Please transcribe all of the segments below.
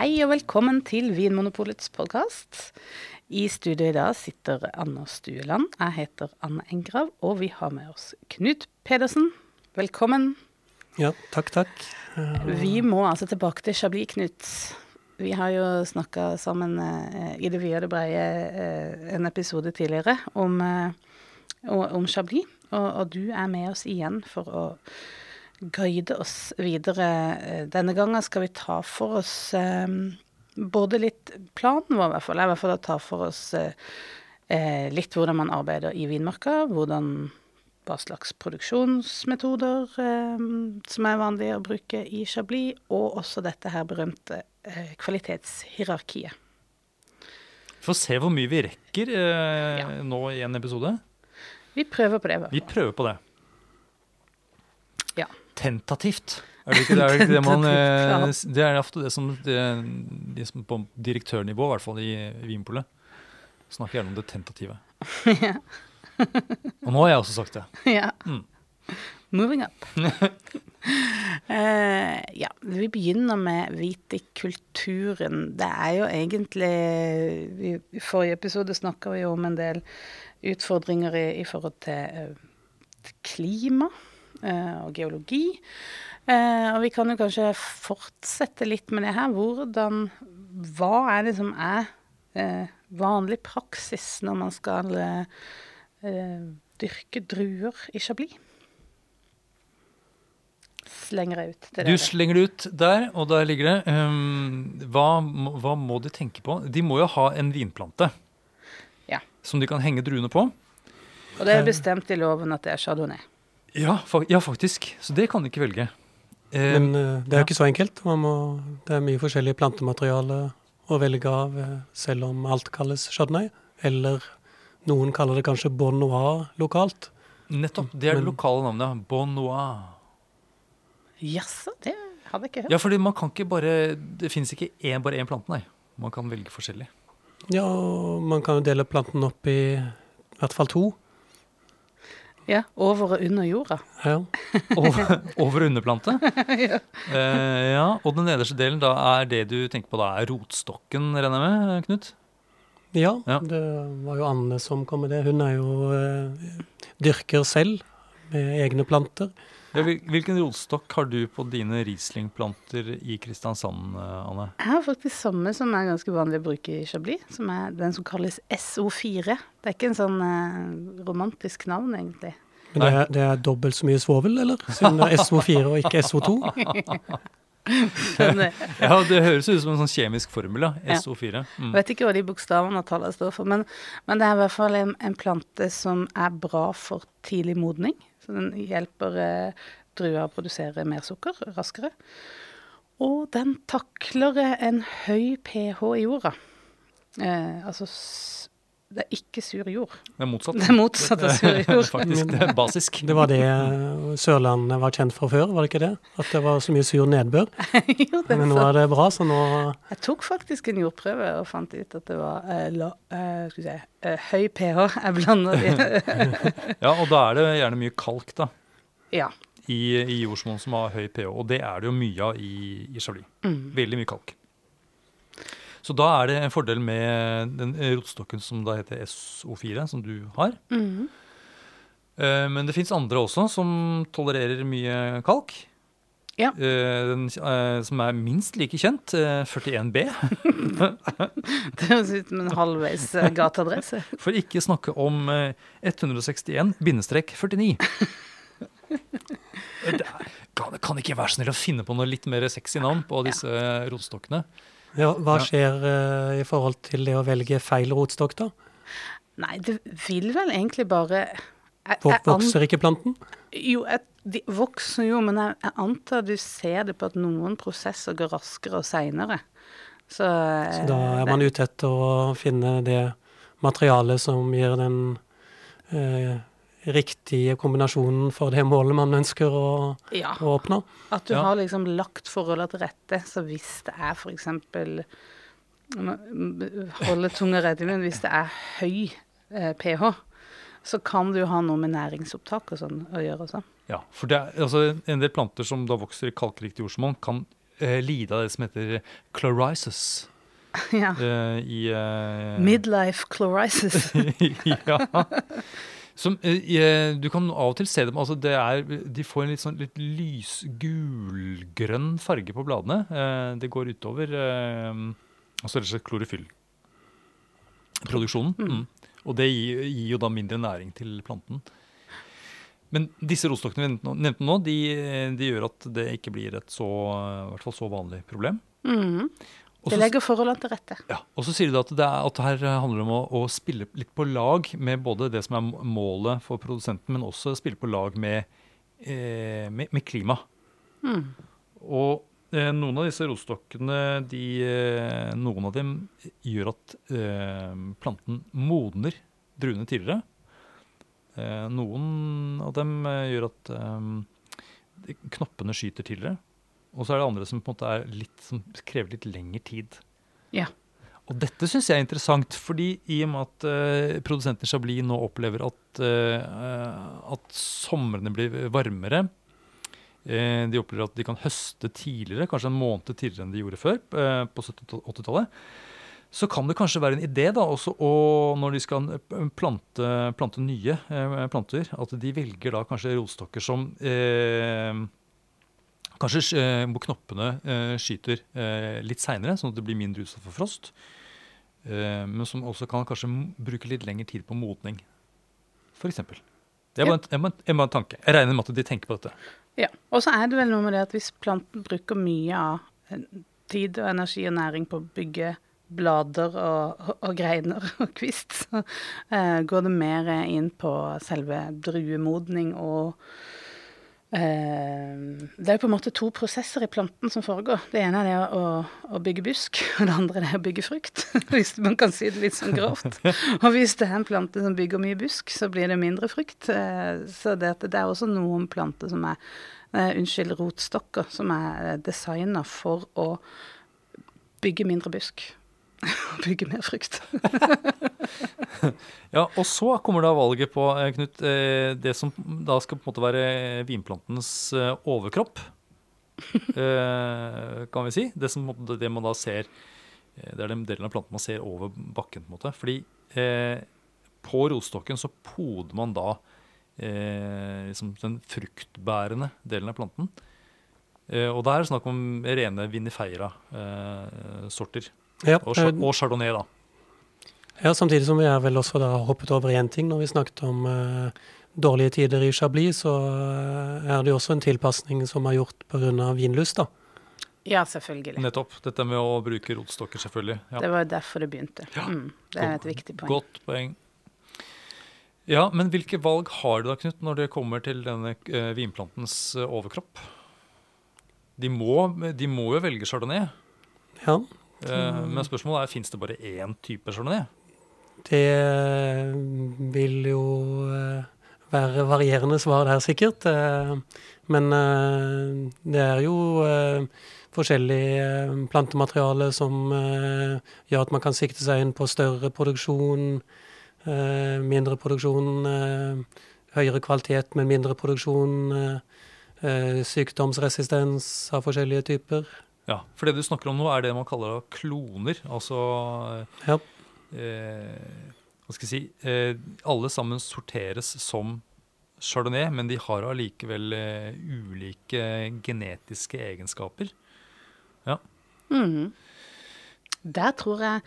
Hei og velkommen til Vinmonopolets podkast. I studio i dag sitter Anna Stueland. Jeg heter Anne Engrav, og vi har med oss Knut Pedersen. Velkommen. Ja, takk, takk. Vi må altså tilbake til Chablis, Knut. Vi har jo snakka sammen eh, i det vide og det breie eh, en episode tidligere om, eh, om Chablis, og, og du er med oss igjen for å guide oss videre. Eh, Denne gangen skal vi ta for oss eh, både litt Planen vår, i hvert fall, i hvert fall ta for oss eh, eh, litt hvordan man arbeider i vinmarka. Hvordan, hva slags produksjonsmetoder eh, som er vanlige å bruke i Chablis, og også dette her berømte eh, kvalitetshierarkiet. får se hvor mye vi rekker Ja. nå i en episode. Vi prøver på det. i Vi prøver på det. Tentativt. Er det ikke det, er det, ikke det man eh. Det er ofte det som det, de som på direktørnivå, i hvert fall i Vinpolet, snakker gjerne om det tentative. Og nå har jeg også sagt det. ja. Mm. Moving up. uh, ja, vi begynner med vitikulturen. Det er jo egentlig I, i forrige episode snakka vi om en del utfordringer i, i forhold til, uh, klima og geologi. Eh, og vi kan jo kanskje fortsette litt med det her. Hvordan Hva er det som er eh, vanlig praksis når man skal eh, eh, dyrke druer i Chablis? Slenger jeg ut Du dere. slenger det ut der, og der ligger det. Um, hva, hva må de tenke på? De må jo ha en vinplante Ja. som de kan henge druene på. Og det er bestemt i loven at det er chardonnay. Ja, fa ja faktisk. Så det kan du ikke velge. Eh, Men eh, det er jo ikke så enkelt. Man må, det er mye forskjellig plantemateriale å velge av, eh, selv om alt kalles chardonnay. Eller noen kaller det kanskje bon noir lokalt. nettopp. Det er det lokale navnet. Bon noir. Jaså, det hadde jeg ikke hørt. Ja, fordi man kan ikke bare Det fins ikke én, bare én plante, nei. Man kan velge forskjellig. Ja, og man kan jo dele planten opp i i hvert fall to. Ja, Over og under jorda. Ja. Over, over underplante. Eh, ja, og den nederste delen, da er det du tenker på da, er rotstokken, regner jeg med, Knut? ja, Ja. det var jo Anne som kom med det. Hun er jo eh, dyrker selv med egne planter. Ja, Hvilken rotstokk har du på dine Riesling-planter i Kristiansand, eh, Anne? Jeg har faktisk samme som er ganske vanlig å bruke i Chablis, som er den som kalles SO4. Det er ikke en sånn eh, romantisk navn, egentlig. Men det er, det er dobbelt så mye svovel, eller? Siden det er SO4 og ikke SO2. Eh, Ja, Det høres ut som en sånn kjemisk formel. Ja. SO4. Mm. Jeg vet ikke hva de bokstavene og tallene står for, men, men det er i hvert fall en, en plante som er bra for tidlig modning. Så den hjelper eh, druer å produsere mer sukker raskere. Og den takler en høy pH i jorda. Eh, altså det er ikke sur jord. Det er motsatt. Det er motsatt av sur jord. Faktisk, det er basisk. Det var det eh, Sørlandet var kjent for før, var det ikke det? At det var så mye sur nedbør. jo, det er Men nå er det bra, så nå Jeg tok faktisk en jordprøve og fant ut at det var eh, la, eh, se, eh, høy pH. Jeg blander de. Ja, og da er det gjerne mye kalk da, ja. i, i jordsmonn som har høy pH, og det er det jo mye av i, i Chablis. Mm. Veldig mye kalk. Så da er det en fordel med den rotstokken som da heter SO4, som du har. Mm. Eh, Men det fins andre også som tolererer mye kalk. Ja. Eh, Den eh, som er minst like kjent, eh, 41B. Det høres ut som en halvveis gateadresse. For ikke snakke om eh, 161-49. Det Kan, kan ikke være snill å finne på noe litt mer sexy navn på disse rotstokkene? Ja, Hva skjer uh, i forhold til det å velge feil rotstokk, da? Nei, det vil vel egentlig bare jeg, jeg Vokser ikke planten? Jo, jeg, de vokser jo, men jeg, jeg antar du ser det på at noen prosesser går raskere og seinere. Så, Så da er man ute etter å finne det materialet som gir den eh, riktige kombinasjonen for det målet man ønsker å, ja, å oppnå. At du Ja. har liksom lagt forholdene til rette. Så hvis det er f.eks. Holde tunga rett i munnen. Hvis det er høy eh, pH, så kan det jo ha noe med næringsopptak og sånn å gjøre også. Ja, for det er, altså, En del planter som da vokser i kalkriktig jordsmonn, kan eh, lide av det som heter chlorisis. ja. eh, i eh, Midlife chlorisis. ja. Som, eh, eh, du kan av og til se dem altså det er, De får en litt, sånn, litt lysgulgrønn farge på bladene. Eh, det går utover eh, altså rett og slett klorofyllproduksjonen. Mm. Og det gir, gir jo da mindre næring til planten. Men disse rotstokkene vi nevnte nå, de, de gjør at det ikke blir et så, hvert fall så vanlig problem. Mhm. Og Det legger forholdene til rette. ja, og så sier du at det, er, at det her handler om å, å spille litt på lag med både det som er målet for produsenten, men også spille på lag med, eh, med, med klima. Mm. Og eh, noen av disse rotstokkene, de, eh, noen av dem gjør at eh, planten modner druene tidligere. Eh, noen av dem eh, gjør at eh, knoppene skyter tidligere. Og så er det andre som på en måte er litt, som krever litt lengre tid. Ja. Og dette syns jeg er interessant, fordi i og med at uh, produsenten Chablis nå opplever at, uh, at somrene blir varmere, eh, de opplever at de kan høste tidligere, kanskje en måned tidligere enn de gjorde før, eh, på 70-80-tallet, så kan det kanskje være en idé da, også å, når de skal plante, plante nye planter, at de velger da kanskje rotstokker som eh, Kanskje eh, hvor knoppene eh, skyter eh, litt seinere, sånn at det blir mindre utsatt for frost. Eh, men som også kan kanskje bruke litt lengre tid på modning, f.eks. Det er bare en, en, en, tanke. Jeg regner med at de tenker på dette. Ja. Og så er det vel noe med det at hvis planten bruker mye av tid og energi og næring på å bygge blader og, og, og greiner og kvist, så eh, går det mer inn på selve druemodning og Det er jo på en måte to prosesser i planten som foregår. Det ene er det å, å bygge busk, og det andre er det å bygge frukt. Hvis man kan si det litt sånn grovt. Og hvis det er en plante som bygger mye busk, så blir det mindre frukt. Eh, Så det, det er også noen planter som er eh, Unnskyld, rotstokker som er designa for å bygge mindre busk. bygge mer frukt. Ja, Og så kommer da valget på eh, Knut, eh, det som da skal på en måte være vinplantens eh, overkropp. Eh, kan vi si. Det, som, det man da ser eh, Det er den delen av planten man ser over bakken. på en måte. Fordi eh, på rotstokken så poder man da eh, liksom den fruktbærende delen av planten. Eh, og da er det snakk om rene vinifeira-sorter. Ja, og, eh, og chardonnay, da. ja, samtidig som vi har vel også da hoppet over én ting når vi snakket om uh, dårlige tider i Chablis, så eh, er det jo også en tilpasning som er gjort pga. vinlyst. da. Ja, selvfølgelig. Nettopp. Dette med å bruke rotstokker, selvfølgelig. Ja. Det var jo derfor det begynte. Ja. Mm, det er et viktig poeng. Godt poeng. Ja, men hvilke valg har du da, Knut, når det kommer til denne uh, vinplantens uh, overkropp? De må, de må jo velge chardonnay, Ja, men spørsmålet er fins det bare én type chardonnay? det eh, vil jo eh, være varierende svar der, sikkert. eh, Men eh, det er jo eh, forskjellig eh, plantemateriale som eh, gjør at man kan sikte seg inn på større produksjon, eh, mindre produksjon, eh, høyere kvalitet, men mindre produksjon. eh, eh, Sykdomsresistens av forskjellige typer. Ja, For det du snakker om nå, er det man kaller kloner. Altså Ja. eh, Hva skal jeg si eh, Alle sammen sorteres som chardonnay, men de har allikevel eh, ulike genetiske egenskaper. Mhm. Der tror jeg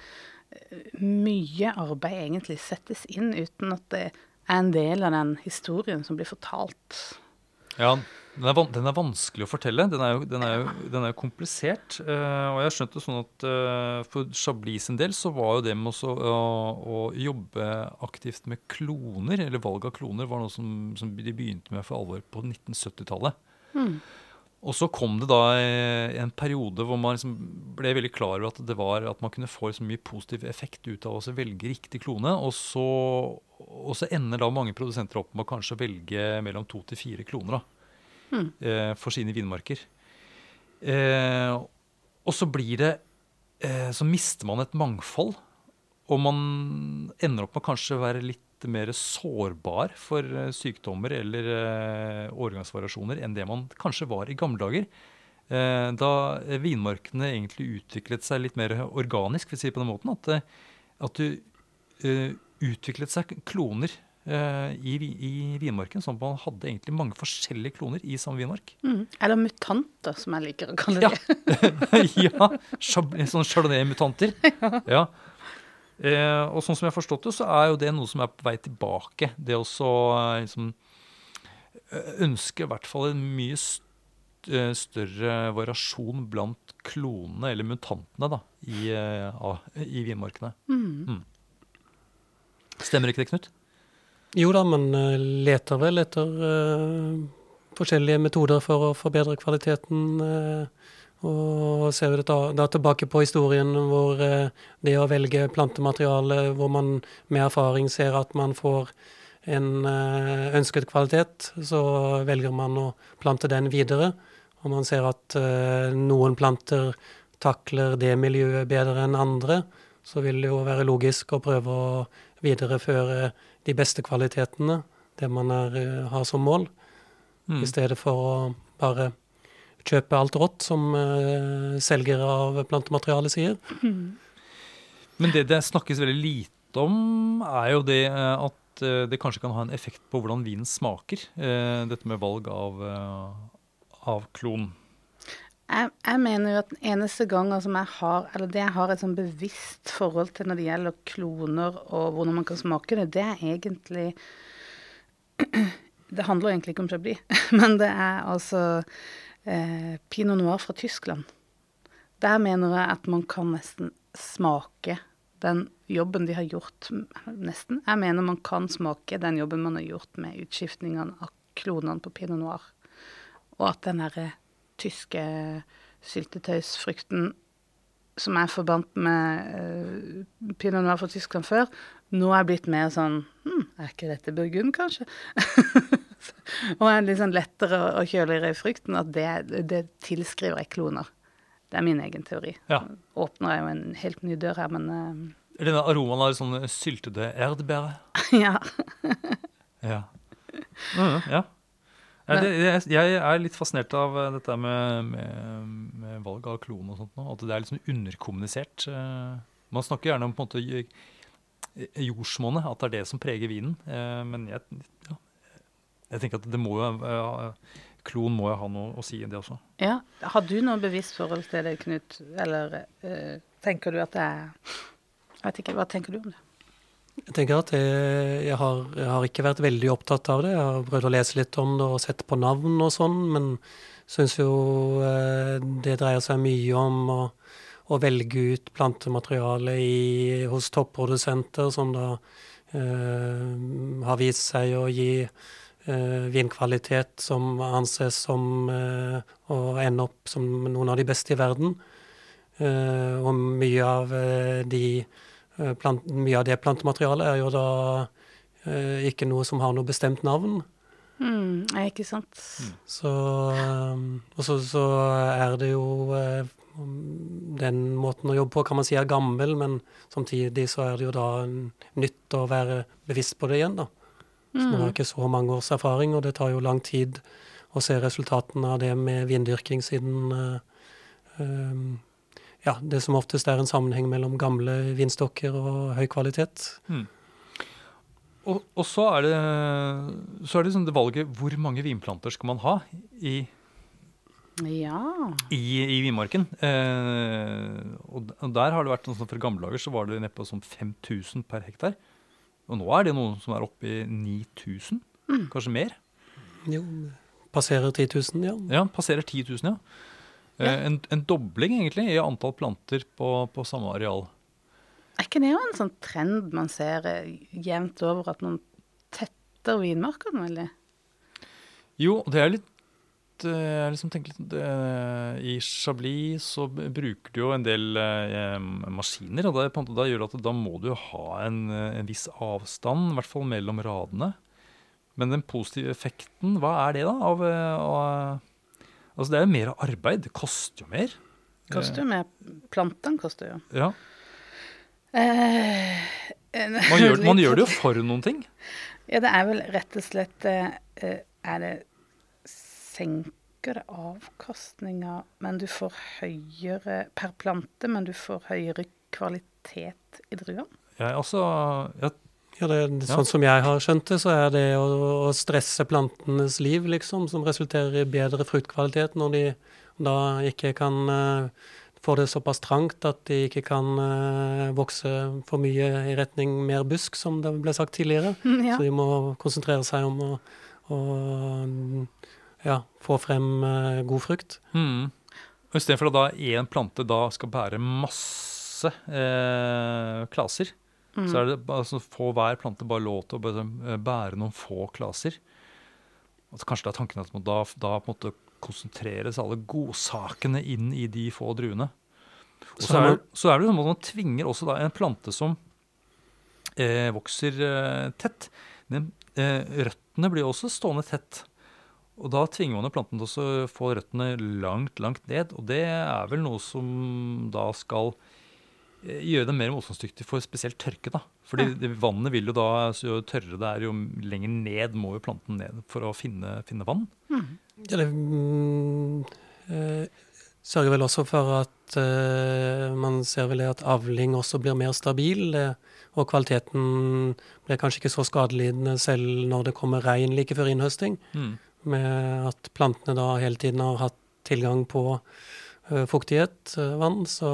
eh, mye arbeid egentlig settes inn uten at det er en del av den historien som blir fortalt. Ja, den er, den er vanskelig å fortelle. Den er jo, den er jo, den er jo komplisert. Uh, og jeg har skjønt det sånn at uh, for Chablis sin del så var jo det med også, å, å jobbe aktivt med kloner, eller valg av kloner, var noe som, som de begynte med for alvor på 1970-tallet. Mm. Og så kom det da eh, en periode hvor man liksom ble veldig klar over at det var at man kunne få så mye positiv effekt ut av å velge riktig klone. Og så, og så ender da mange produsenter opp med å kanskje velge mellom to til fire kloner da, Mm. eh, for sine vinmarker. Eh, og så blir det eh, Så mister man et mangfold. Og man ender opp med kanskje å være litt mer sårbar for eh, sykdommer eller eh, årgangsvariasjoner enn det man kanskje var i gamle dager. eh, da vinmarkene egentlig utviklet seg litt mer organisk, vil si på den måten. At, at du utviklet seg kloner i, i vinmarken, sånn at man hadde egentlig mange forskjellige kloner i samme vinmark. Mm. Eller mutanter, som jeg liker å kalle Ja. det. ja, chab- Sånne chardonnay-mutanter. Ja. Eh, og sånn som jeg har forstått det, så er jo det noe som er på vei tilbake. Det å så eh, liksom eh, ønske i hvert fall en mye eh, større variasjon blant klonene, eller mutantene, da, i, eh, i vinmarkene. Mm. Stemmer ikke det, Knut? Jo da, man eh, leter vel etter eh, forskjellige metoder for å forbedre kvaliteten. eh, og ser vi da, tilbake på historien hvor det å velge plantemateriale hvor man med erfaring ser at man får en ønsket kvalitet, så velger man å plante den videre. Og man ser at noen planter takler det miljøet bedre enn andre, så vil det jo være logisk å prøve å videreføre de beste kvalitetene, det man er, eh, har som mål, Mm. i stedet for å bare kjøpe alt rått, som uh, selger av plantemateriale sier. Men det det snakkes veldig lite om, er jo det eh, at det kanskje kan ha en effekt på hvordan vinen smaker. uh, Dette med valg av, av klon. Jeg, jeg mener jo at den eneste gangen som jeg har, eller det jeg har et sånn bevisst forhold til når det gjelder kloner og hvordan man kan smake det, det er egentlig Det handler egentlig ikke om Chablis, men det er altså eh, pinot noir fra Tyskland. Der mener jeg at man kan nesten smake den jobben de har gjort Nesten. Jeg mener man kan smake den jobben man har gjort med utskiftningene av klonene på pinot noir. Og at den derre tyske syltetøysfrukten som jeg forbandt med uh, pinot noir fra Tyskland før, nå er blitt mer sånn hm, Er ikke dette burgund, kanskje? og er litt sånn lettere og kjøligere i frukten. At det, det tilskriver jeg kloner. Det er min egen teori. Ja. Åpner jeg jo en helt ny dør her, men eh, Denne aromaen av sånn syltede erdbær. ja. Ja. Mm, ja. Det, jeg, jeg er litt fascinert av eh, dette med, med, med valg av klon og sånt nå. At det er litt sånn underkommunisert. eh. Man snakker gjerne om på en måte jordsmonnet, at det er det som preger vinen. eh, Men jeg, ja, jeg tenker at det må jo eh, Klon må jo ha noe å si i det også. ja. Har du noe bevisst forhold til det, Knut? Eller øh, tenker du at det er Jeg vet ikke, hva tenker du om det? Jeg tenker at jeg, jeg, har, jeg har ikke vært veldig opptatt av det. Jeg har prøvd å lese litt om det og sett på navn og sånn, men syns jo eh, det dreier seg mye om å, å velge ut plantemateriale i, hos topprodusenter som da eh, har vist seg å gi eh, vinkvalitet som anses som eh, å ende opp som noen av de beste i verden. Eh, og mye av eh, de Plant, mye av det plantematerialet er jo da eh, ikke noe som har noe bestemt navn. Mm, er ikke sant? Så, eh, og så, så er det jo eh, Den måten å jobbe på kan man si er gammel, men samtidig så er det jo da nytt å være bevisst på det igjen, da. Så man har ikke så mange års erfaring, og det tar jo lang tid å se resultatene av det med vindyrking siden eh, eh, ja, det som oftest er en sammenheng mellom gamle vinstokker og høy kvalitet. Og, og så er det, så er det sånn det valget hvor mange vinplanter skal man ha i, Ja. i, i vinmarken. Eh, og, der har det vært sånn som fra gamle dager så var det nedpå sånn 5000 per hektar. Og nå er det noen som er oppe i 9000, kanskje mer. Jo, passerer 10 000, ja. Ja, passerer 10 000, ja. Eh, Ja. En, en dobling egentlig i antall planter på, på samme areal. Er ikke det jo en sånn trend man ser eh, jevnt over, at man tetter vinmarkene veldig? Jo, det er litt eh, Jeg liksom tenker litt I Chablis så bruker du jo en del eh, maskiner, og det, da gjør det at da må du ha en, en viss avstand, i hvert fall mellom radene. Men den positive effekten, hva er det da? Av, av, altså det er jo mer arbeid, det koster jo mer. Koster jo mer. Plantene koster jo. Ja, Eh, man gjør, man gjør det jo for noen ting. Ja, det er vel rett og slett eh, eh, Er det Senker det avkastninga, men du får høyere per plante, men du får høyere kvalitet i druene? Jeg, altså, jeg, Ja, det, Ja. Sånn som jeg har skjønt det, så er det å, å stresse plantenes liv, liksom, som resulterer i bedre fruktkvalitet når de da ikke kan uh, få det såpass trangt at de ikke kan uh, vokse for mye i retning mer busk, som det ble sagt tidligere. Ja. Så de må konsentrere seg om å, å ja, få frem uh, god frukt. mm. Og Istedenfor at da én plante da skal bære masse klaser, Mm. så er det altså, så får hver plante bare lov til å bare, eh, bære noen få klaser. Altså, kanskje det er tanken at man da, da på en måte konsentreres alle godsakene inn i de få druene. Og Så er så er det sånn at man tvinger også da en plante som eh, vokser eh, tett. Den, eh, røttene blir også stående tett. Og da tvinger man planten til å få røttene langt, langt ned. Og det er vel noe som da skal gjøre dem mer motstandsdyktig for spesielt tørke. da. Fordi Ja. vannet vil jo da, jo tørrere det er, jo lenger ned må jo planten ned for å finne, finne vann. Ja, det mm, eh, sørger vel også for at eh, man ser vel det at avling også blir mer stabil, eh, og kvaliteten blir kanskje ikke så skadelidende selv når det kommer regn like før innhøsting, Mm. med at plantene da hele tiden har hatt tilgang på eh, fuktighet, eh, vann, så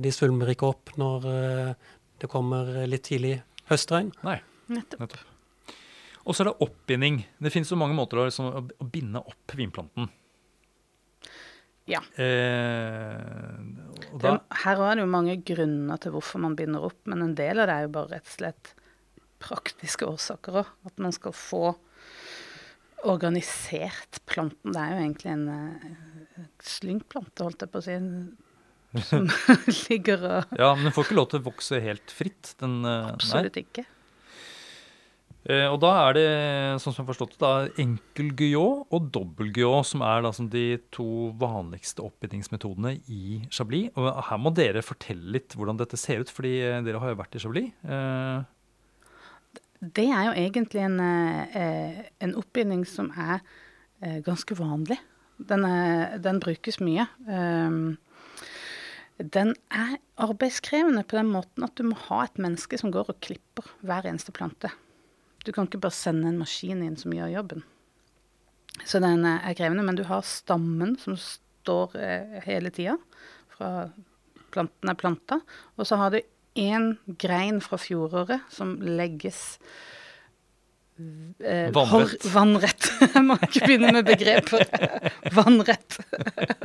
de svulmer ikke opp når eh, det kommer litt tidlig høstregn. Nei. Nettopp. Nettopp. Og så er det oppbinding. Det finnes jo mange måter å, liksom, å binde opp vinplanten. Ja. Eh, og Det, da, her er det jo mange grunner til hvorfor man binder opp, men en del av det er jo bare rett og slett praktiske årsaker òg. At man skal få organisert planten. Det er jo egentlig en eh, slyngplante, holdt jeg på å si. Som ligger og ja, men den får ikke lov til å vokse helt fritt. Den, Absolutt nei. Absolutt ikke. Eh, og da er det, sånn som jeg har forstått det, da, enkel guillot og dobbel guillot som er da, som de to vanligste oppbindingsmetodene i Chablis. Og her må dere fortelle litt hvordan dette ser ut, fordi eh, dere har jo vært i Chablis. Det er jo egentlig en, eh, en oppbinding som er eh, ganske vanlig. Den, er, den brukes mye. Um, den er arbeidskrevende på den måten at du må ha et menneske som går og klipper hver eneste plante. Du kan ikke bare sende en maskin inn som gjør jobben. Så den eh, er krevende, men du har stammen som står hele tida fra planten er planta. Og så har du én grein fra fjoråret som legges eh, Vannrett. Vannrett. Jeg må ikke begynne med begreper. Vannrett.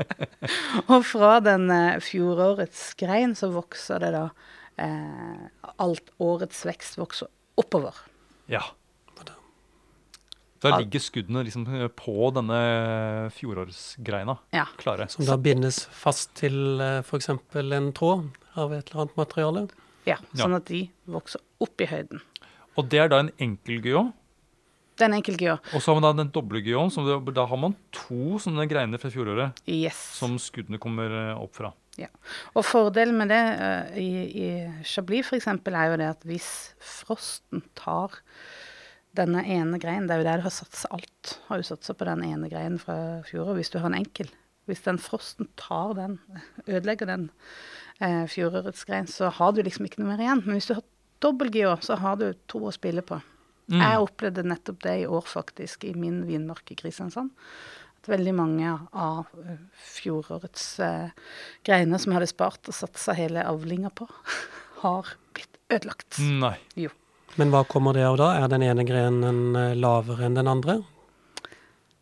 og fra den eh, fjorårets grein så vokser det da eh, Alt årets vekst vokser oppover. ja. Da ligger skuddene liksom på denne fjorårsgreina Ja. klare. Som da bindes fast til eh, f.eks. en tråd av et eller annet materiale. ja. Ja. Sånn at de vokser opp i høyden. Og det er da en enkel guyot. Det er en enkel gear. Og så har man da den doble guyoten, da har man to sånne greiner fra fjoråret Yes. som skuddene kommer eh, opp fra. Ja. Og fordelen med det uh, i, i Chablis f.eks. er jo det at hvis frosten tar denne ene greinen, det er jo der du har satsa alt, har du satsa på den ene greinen fra fjoråret, hvis du har en enkel. Hvis den frosten tar den, ødelegger den eh, fjorårets grein, så har du liksom ikke noe mer igjen. Men hvis du har dobbel GH, så har du to å spille på. Mm. Jeg opplevde nettopp det i år, faktisk, i min vinmark i Kristiansand. At veldig mange av eh, fjorårets eh, greiner som jeg hadde spart og satsa hele avlinga på, har blitt ødelagt. Nei. Men hva kommer det av da? Er den ene grenen eh, lavere enn den andre?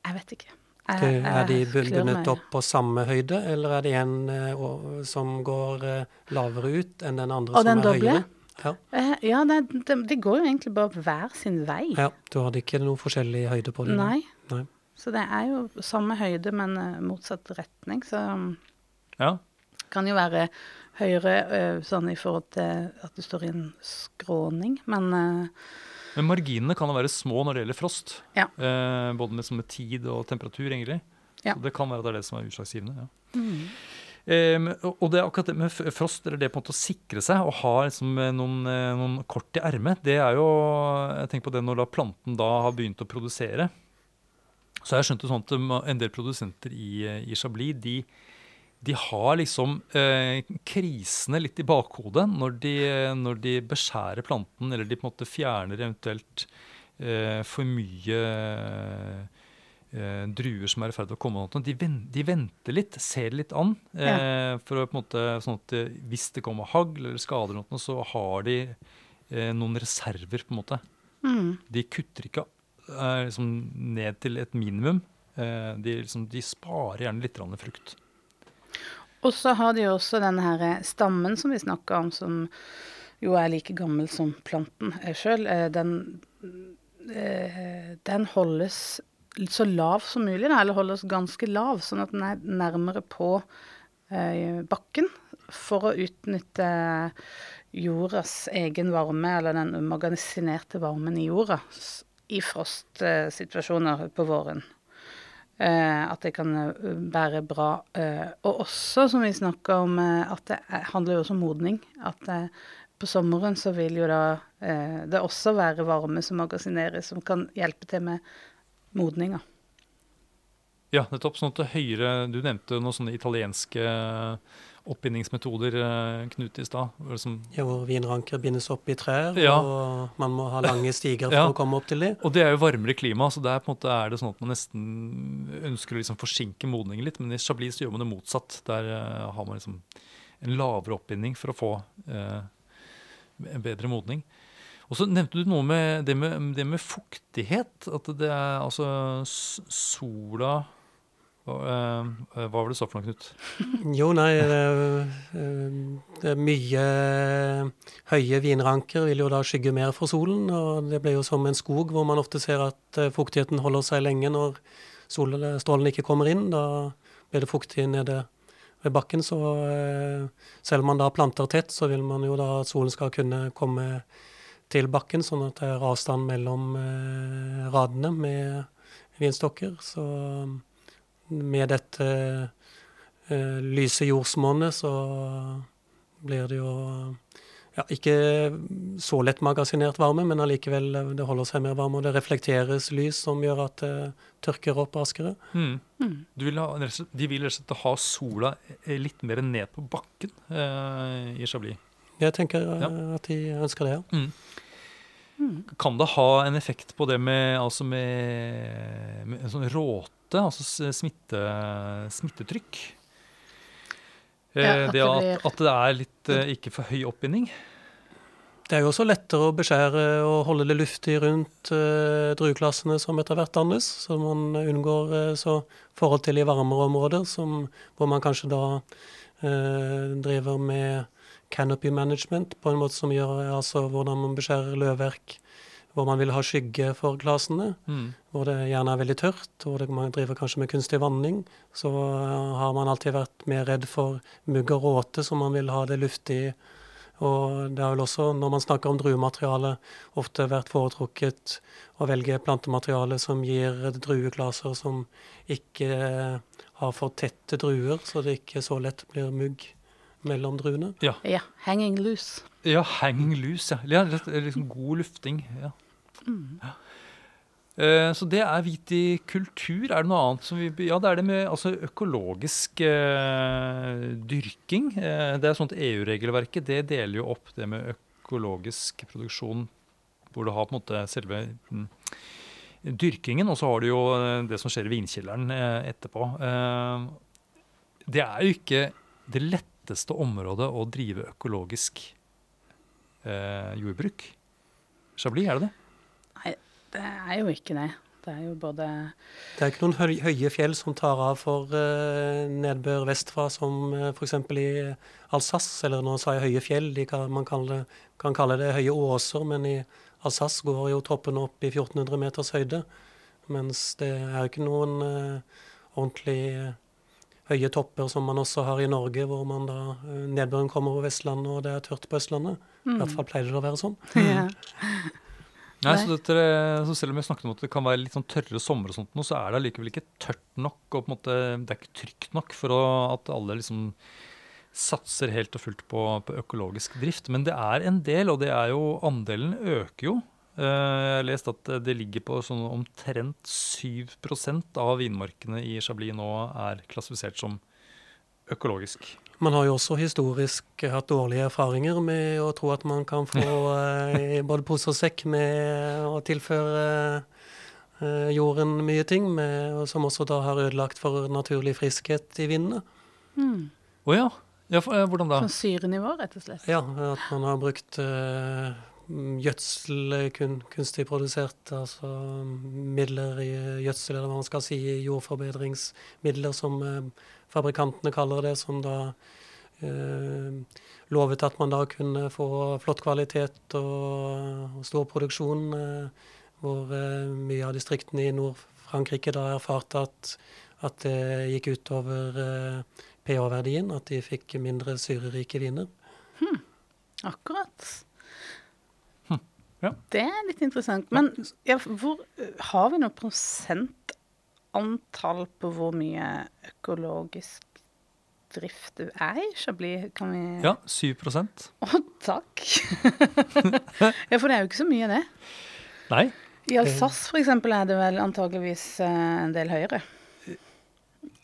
Jeg vet ikke. Jeg- Det, er de klør bundet meg. opp på samme høyde, eller er det en uh, som går uh, lavere ut enn den andre Og som den er doble? høyere? Ja. uh, Ja, det, det, det går jo egentlig bare hver sin vei. ja, du hadde ikke noe forskjellig høyde på det? Nei. Nei. Så det er jo samme høyde, men eh, motsatt retning. Så um, Ja. kan jo være høyere eh, sånn i forhold til at du står i en skråning, men eh, Men marginene kan være små når det gjelder frost. Ja. Eh, både med, med tid og temperatur, egentlig. Ja. Så det kan være det er det som er utslagsgivende. ja. mm. Eh, og det er akkurat det med frost, eller det på en måte å sikre seg og ha liksom eh, noen, eh, noen kort i ermet, det er jo Jeg tenker på det når da planten da har begynt å produsere. Så har jeg skjønt det sånn at um, en del produsenter i, i Chablis de, de har liksom eh, krisene litt i bakhodet når de, når de beskjærer planten, eller de på en måte fjerner eventuelt eh, for mye eh, druer som er i ferd med å komme. De, de, venter litt, ser litt an. Eh, for å på en måte, sånn at eh, Hvis det kommer hagl eller skader, noe, så har de eh, noen reserver. på en måte. Mm. De kutter ikke liksom, ned til et minimum. de, liksom, de sparer gjerne litt frukt. Og så har de jo også denne her stammen som vi snakka om, som jo er like gammel som planten sjøl. Eh, den, eh, den holdes så lav som mulig, eller holdes ganske lav, sånn at den er nærmere på eh, bakken for å utnytte jordas egen varme, eller den magasinerte varmen i jorda, i frostsituasjoner på våren. Eh, at det kan være bra. Eh, og også, som vi snakka om, at det handler jo også om modning. At på sommeren så vil jo da det også være varme som magasineres, som kan hjelpe til med modninga. Ja, nettopp. sånn at det høyere, Du nevnte noen sånne italienske oppbindingsmetoder, eh, Knut, i stad. Ja, hvor vinranker bindes opp i trær, ja. og man må ha lange stiger for ja. å komme opp til dem. Og det er jo varmere klima, så der på en måte er det sånn at man nesten ønsker å liksom forsinke modningen litt. Men i Chablis gjør man det motsatt. Der uh, har man liksom en lavere oppbinding for å få uh, en bedre modning. Og så nevnte du noe med det med, det med fuktighet. At det er altså sola hva var det sa for noe, Knut? Jo, nei det, det er mye høye vinranker vil jo da skygge mer for solen. Og det blir jo som en skog hvor man ofte ser at eh, fuktigheten holder seg lenge når solstrålene ikke kommer inn. Da blir det fuktig nede ved bakken. Så eh, selv om man da planter tett, så vil man jo da at solen skal kunne komme til bakken, sånn at det er avstand mellom radene med vinstokker. Så med dette eh, lyse jordsmonnet så blir det jo ja, ikke så lett magasinert varme, men allikevel eh, det holder seg mer varme. Og det reflekteres lys som gjør at det tørker opp raskere. Mm. Mm. Vil ha, de vil rett og slett ha sola eh, litt mer ned på bakken eh, i Chablis? Jeg tenker ja. at de ønsker det, ja. Mm. mm. Kan det ha en effekt på det med, altså med, med en sånn råte smitte, altså smitte, smittetrykk. Ja, eh, at det at, at, det er litt eh, ikke for høy oppbinding. Det er jo også lettere å beskjære og holde det luftig rundt uh, drueklassene som etter hvert dannes, så man unngår uh, så forhold til i varmere områder, som, hvor man kanskje da uh, driver med canopy management på en måte som gjør altså hvordan man beskjærer løvverk hvor man vil ha skygge for glasene, mm. hvor det gjerne er veldig tørt, hvor det, man driver kanskje med kunstig vanning, så uh, har man alltid vært mer redd for mugg og råte, så man vil ha det luftig. Og det har vel også, når man snakker om druemateriale, ofte vært foretrukket å velge plantemateriale som gir drueklaser som ikke har for tette druer, så det ikke så lett blir mugg mellom druene. Ja. ja hanging loose. Ja, hanging loose. Ja, ja liksom god lufting. ja. Uh, så det er hvit i kultur. Er det noe annet som vi Ja, det er det med altså, økologisk eh, dyrking. Eh, det er at EU-regelverket det deler jo opp det med økologisk produksjon, hvor du har på en måte selve mm, dyrkingen, og så har du jo det som skjer i vinkjelleren etterpå. det er jo ikke det letteste området å drive økologisk jordbruk. Chablis, er det det? Det er jo ikke det. Det er jo både Det er ikke noen høy, høye fjell som tar av for uh, nedbør vestfra, som uh, f.eks. i Alsace. Eller nå sa jeg høye fjell, kan, man kan, kan, kalle det høye åser, men i Alsace går jo toppene opp i 1400 meters høyde. Mens det er ikke noen uh, ordentlig høye topper som man også har i Norge, hvor man da nedbøren kommer over Vestlandet og det er tørt på Østlandet. Mm. I hvert fall pleier det å være sånn. Ja. Nei, så, dette, så, Selv om jeg snakket om at det kan være litt sånn tørre sommer, og sånt, så er det allikevel ikke tørt nok. og måte, Det er ikke trygt nok for å, at alle liksom satser helt og fullt på, på, økologisk drift. Men det er en del, og det er jo, andelen øker jo. Eh, Jeg har lest at det ligger på sånn omtrent 7% av vinmarkene i Chablis nå er klassifisert som økologisk. Man har jo også historisk hatt dårlige erfaringer med å tro at man kan få eh, både pose og sekk med å tilføre eh, jorden mye ting, med, som også da har ødelagt for naturlig friskhet i vindene. Mm. oh, ja. ja for, eh, hvordan da? Sånn syrenivå, rett og slett. Ja, at man har brukt eh, gjødsel kun, kunstig produsert, altså midler i gjødsel, eller hva man skal si, jordforbedringsmidler som eh, fabrikantene kaller det, som da eh, lovet at man da kunne få flott kvalitet og, og stor produksjon, eh, hvor eh, mye av distriktene i Nord-Frankrike da erfarte at, at det gikk utover eh, pH-verdien, at de fikk mindre syrerike viner. Akkurat. ja. Det er litt interessant. Men ja, hvor, har vi noe prosentantall på hvor mye økologisk drift du er i Bli, Kan vi Ja, 7 Å, takk! ja, for det er jo ikke så mye, det. Nei. I Alsace eksempel er det vel antageligvis eh, en del høyere.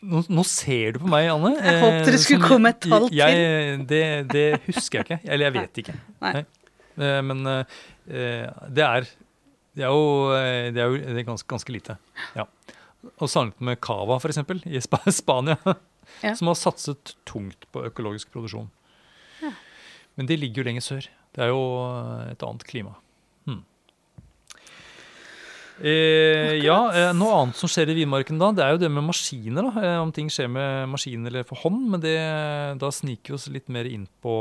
Nå, nå ser du på meg, Anne. Jeg håpte det eh, skulle som komme et tall til. Det, det husker jeg ikke. Eller jeg vet ikke. Nei. Nei. Men eh, det er Det er jo, det er jo det ganske, ganske lite. Ja. Og sammenlignet med Cava, f.eks., i Sp Spania, Ja. som har satset tungt på økologisk produksjon. Men de ligger jo lenger sør. Det er jo eh, et annet klima. Hmm. Eh, ja, eh, Noe annet som skjer i vinmarken da, det er jo det med maskiner. da, eh, Om ting skjer med maskin eller for hånd. Men det, da sniker vi oss litt mer inn på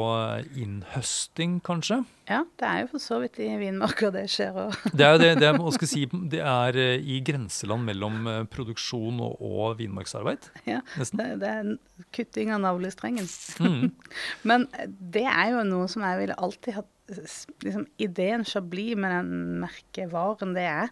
innhøsting, kanskje. Ja, det er jo for så vidt i vinmarka det skjer òg. Det er jo det, det, er, man skal si, det er eh, i grenseland mellom eh, produksjon og, og vinmarksarbeid. Ja, Nesten. det, det er en kutting av navlestrengen. Mm. Men det er jo noe som jeg ville alltid hatt liksom, Ideen Chablis med den merkevaren det er,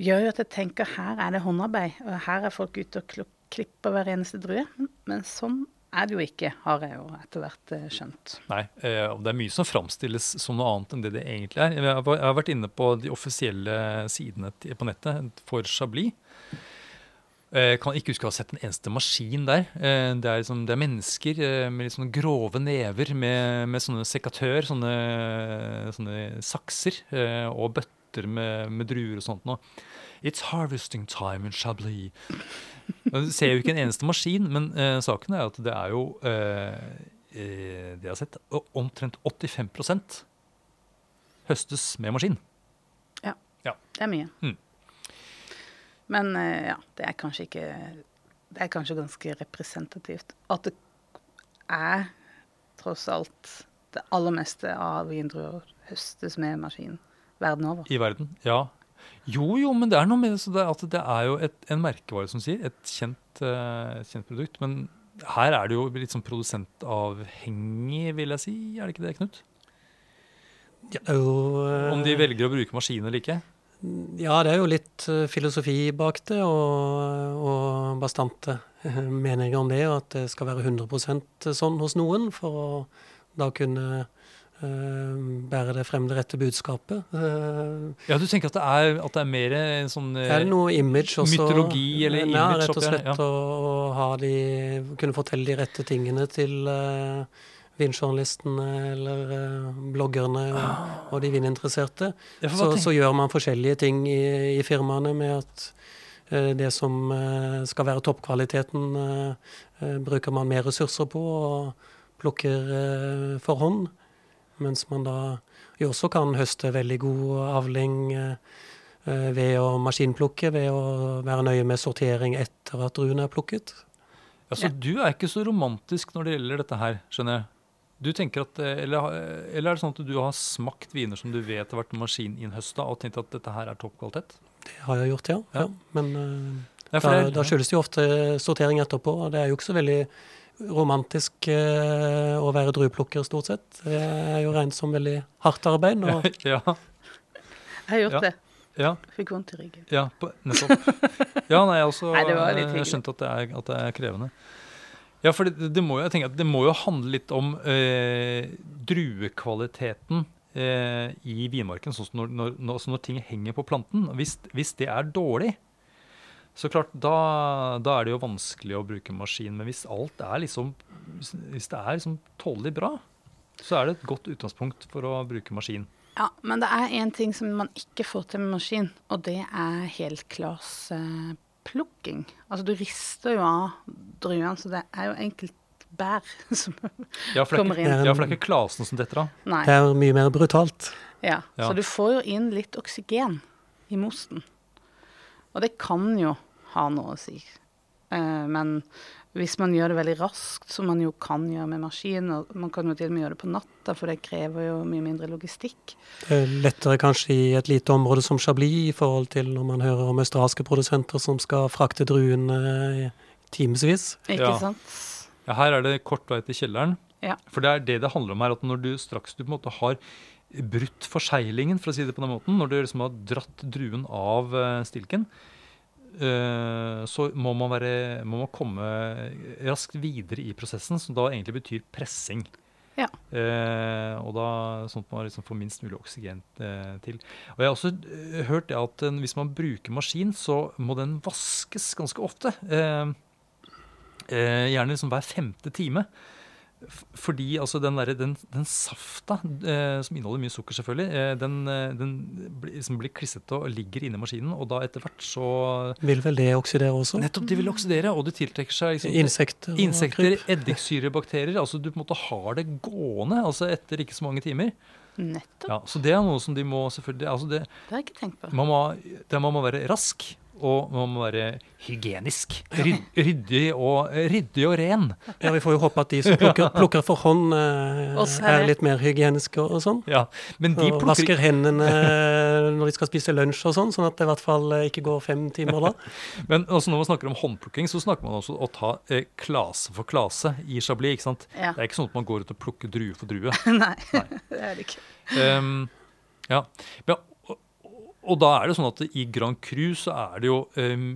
gjør jo at jeg tenker her er det håndarbeid, og her er folk ute og klipper hver eneste drue. Men, men sånn er det jo ikke, har jeg jo etter hvert eh, skjønt. Nei, eh, og det er mye som framstilles som noe annet enn det det egentlig er. Jeg har, vært inne på de offisielle sidene på nettet for Chablis. Jeg kan ikke huske å ha sett en eneste maskin der. Eh, Det er, liksom, det er mennesker eh, med litt grove never med, med sånne sekatør, sånne, sånne sakser eh, og bøtter med, med druer og sånt noe. It's harvesting time in Chablis. Du ser jo ikke en eneste maskin, men eh, saken er at det er jo eh, eh, Det jeg har sett, omtrent 85% høstes med maskin. Ja, Det er mye. Mm. Men eh, ja, det er kanskje ikke Det er kanskje ganske representativt at det er tross alt det aller meste av vindruer høstes med maskin verden over. i verden. Ja. Jo, jo, men det er noe med det, det, at det er jo et, en merkevare, som sier. Et kjent, uh, kjent produkt. Men her er det jo litt sånn produsentavhengig, vil jeg si. Er det ikke det, Knut? Ja, jo, uh, Om de velger å bruke maskin eller ikke? Ja, det er jo litt eh, filosofi bak det, og, og bastante meninger om det, og at det skal være 100% sånn hos noen, for å da kunne eh, bære det frem det rette budskapet. Uh, Ja, du tenker at det er, at det er mer en sånn uh, er det noe image også? mytologi eller ja, image rett og slett ja. å, å de, kunne fortelle de rette tingene til uh, vinjournalistene eller bloggerne og, og de vininteresserte. Så, så gjør man forskjellige ting i, i firmaene med at det som skal være toppkvaliteten, bruker man mer ressurser på og plukker for hånd. Mens man da jo også kan høste veldig god avling eh, eh, ved å maskinplukke, ved å være nøye med sortering etter at druene er plukket. Ja, så Ja. du er ikke så romantisk når det gjelder dette her, skjønner jeg. Du tenker at, eh, eller, eller er det sånn at du har smakt viner som du vet har vært maskininnhøsta, og tenkt at dette her er topp kvalitet? Det har jeg gjort, ja. Ja. ja. Men uh, Ja, da, da skyldes det jo ofte sortering etterpå, og det er jo ikke så veldig romantisk eh, å være drueplukker, stort sett. Det er jo regnet som veldig hardt arbeid. Og ja, Jeg har gjort Ja. det. ja, Fikk vondt i ryggen. ja, på, nettopp. Ja, nei, jeg også Nei, det var litt eh, hyggelig. skjønt at det, er, at det er krevende. Ja, for det, det, må jo, jeg tenker at det må jo handle litt om eh, druekvaliteten eh, i vinmarken, sånn som når, når, når, altså når ting henger på planten. Hvis, hvis det er dårlig, så klart, da, da, er det jo vanskelig å bruke maskin. Men hvis alt er liksom Hvis det er liksom tålelig bra, så er det et godt utgangspunkt for å bruke maskin. Ja, men det er én ting som man ikke får til med maskin, og det er helklasplukking. Eh, altså du rister jo av druene, så det er jo enkelt bær som ja, kommer inn. Ja, for det er ikke klasen som detter av. Det er mye mer brutalt. Ja, ja, så du får jo inn litt oksygen i mosten. Og det kan jo ha noe å si. Eh, men hvis man gjør det veldig raskt, som man jo kan gjøre med maskin, og man kan jo til og med gjøre det på natta, for det krever jo mye mindre logistikk. Det er lettere kanskje i et lite område som Chablis, i forhold til når man hører om australske produsenter som skal frakte druene timevis. Ikke ja. sant? Ja, her er det kort vei til kjelleren. Ja. For det er det det handler om her, at når du straks du på en måte har brutt forseglingen, for å si det på den måten, når du liksom har dratt druen av eh, stilken, eh, så må man, være, må man, komme raskt videre i prosessen, som da egentlig betyr pressing. Ja. Eh, og da, Sånn at man liksom får minst mulig oksygen til. Og Jeg har også hørt det at hvis man bruker maskin, så må den vaskes ganske ofte. Eh, eh, gjerne liksom hver femte time. Fordi altså den, der, den, den safta, eh, som inneholder mye sukker, selvfølgelig, eh, den, eh, den blir, liksom blir klissete og ligger inni maskinen. Og da etter hvert så Vil vel det oksidere også? Nettopp, de vil oksidere. Og det tiltrekker seg liksom, insekter, insekter eddiksyrebakterier. Altså du på en måte har det gående altså etter ikke så mange timer. Nettopp. Ja, så det er noe som de må selvfølgelig altså det, det har jeg ikke tenkt på. Man må, det må være rask og man må være hygienisk. Ryddig og, ryddig og ren. Ja, Vi får jo håpe at de som plukker, plukker for hånd, eh, er litt mer hygieniske og, og sånn. Ja, men de og vasker hendene når de skal spise lunsj og sånn, sånn at det i hvert fall eh, ikke går fem timer da. men også når man snakker om håndplukking, så snakker man også om å ta eh, klase for klase i Chablis. ikke sant? Ja. Det er ikke sånn at man går ut og plukker drue for drue. Nei, Nei, det er det ikke. Um, ja, men og da er det sånn at i Grand Cru så er det jo um,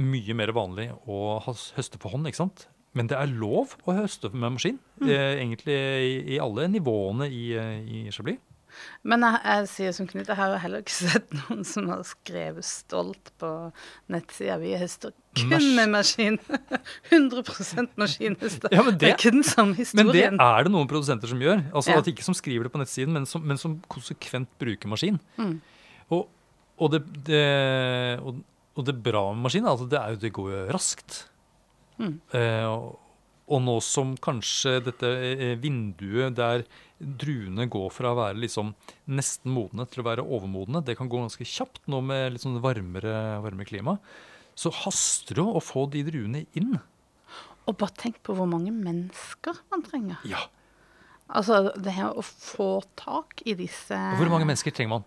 mye mer vanlig å høste på hånd, ikke sant? Men det er lov å høste med maskin. Mm. Eh, egentlig i, i, alle nivåene i, eh, i Chablis. Men jeg, jeg, sier som Knut, jeg har jo heller ikke sett noen som har skrevet stolt på nettsida. Vi høster kun Mas med maskin. 100 maskinhøster. Ja, det, det, er ikke den samme historien. Men det er det noen produsenter som gjør. Altså ja. at Ikke som skriver det på nettsiden, men som, men som konsekvent bruker maskin. Mm. Og, og, det, det, og, og, det, bra med maskinen altså det er jo det går jo raskt. Mm. Eh, og, og, nå som kanskje dette eh, vinduet der druene går fra å være liksom nesten modne til å være overmodne, det kan gå ganske kjapt nå med litt sånn varmere, varmere klima, så haster det å få de druene inn. Og bare tenk på hvor mange mennesker man trenger. Ja. Altså det her å få tak i disse Hvor mange mennesker trenger man?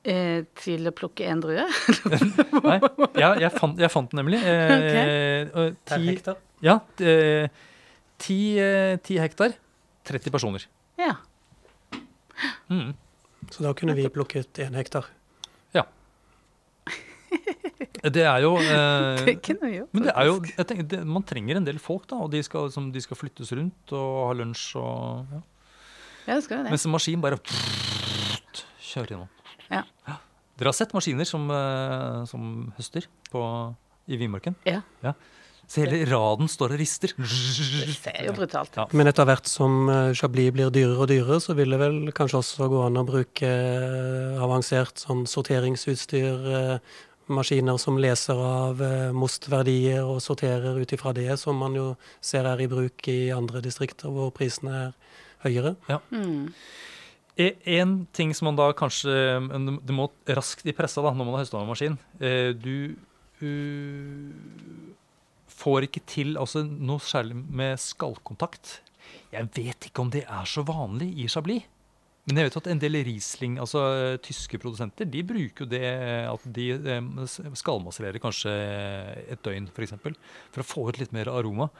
Eh, til å plukke en drue? Nei, ja, jeg, fant, jeg, fant, den nemlig. Eh, okay. Ti, hektar? Ja. Eh, ti, eh, ti, hektar. 30 personer. Ja. Mm. Så da kunne vi plukket én hektar? Ja. Det er jo eh, Det kunne vi jo. Men det er jo, tenker, det, man trenger en del folk, da. Og de skal, som, de skal flyttes rundt og ha lunsj og ja. ja det skal jo det. Mens en maskin bare pff, kjører innom. Ja. Dere har sett maskiner som, uh, som høster på, i Vinmarken? Ja. ja. Så hele raden står og rister. Det ser jo brutalt ut. Ja. Men etter hvert som uh, Chablis blir dyrere og dyrere, så vil det vel kanskje også gå an å bruke uh, avansert sånn sorteringsutstyr, maskiner som leser av mostverdier og sorterer ut ifra det, som man jo ser er i bruk i andre distrikter hvor prisene er høyere. Ja. Mm. E, en ting som man da kanskje Du må raskt i pressa da, når man har høstemaskin. Eh, du uh, får ikke til altså, noe særlig med skallkontakt. Jeg vet ikke om det er så vanlig i Chablis. Men jeg vet at en del Riesling, altså tyske produsenter, de bruker jo det at de skallmasserer kanskje et døgn, f.eks. For, eksempel, for å få ut litt mer aroma.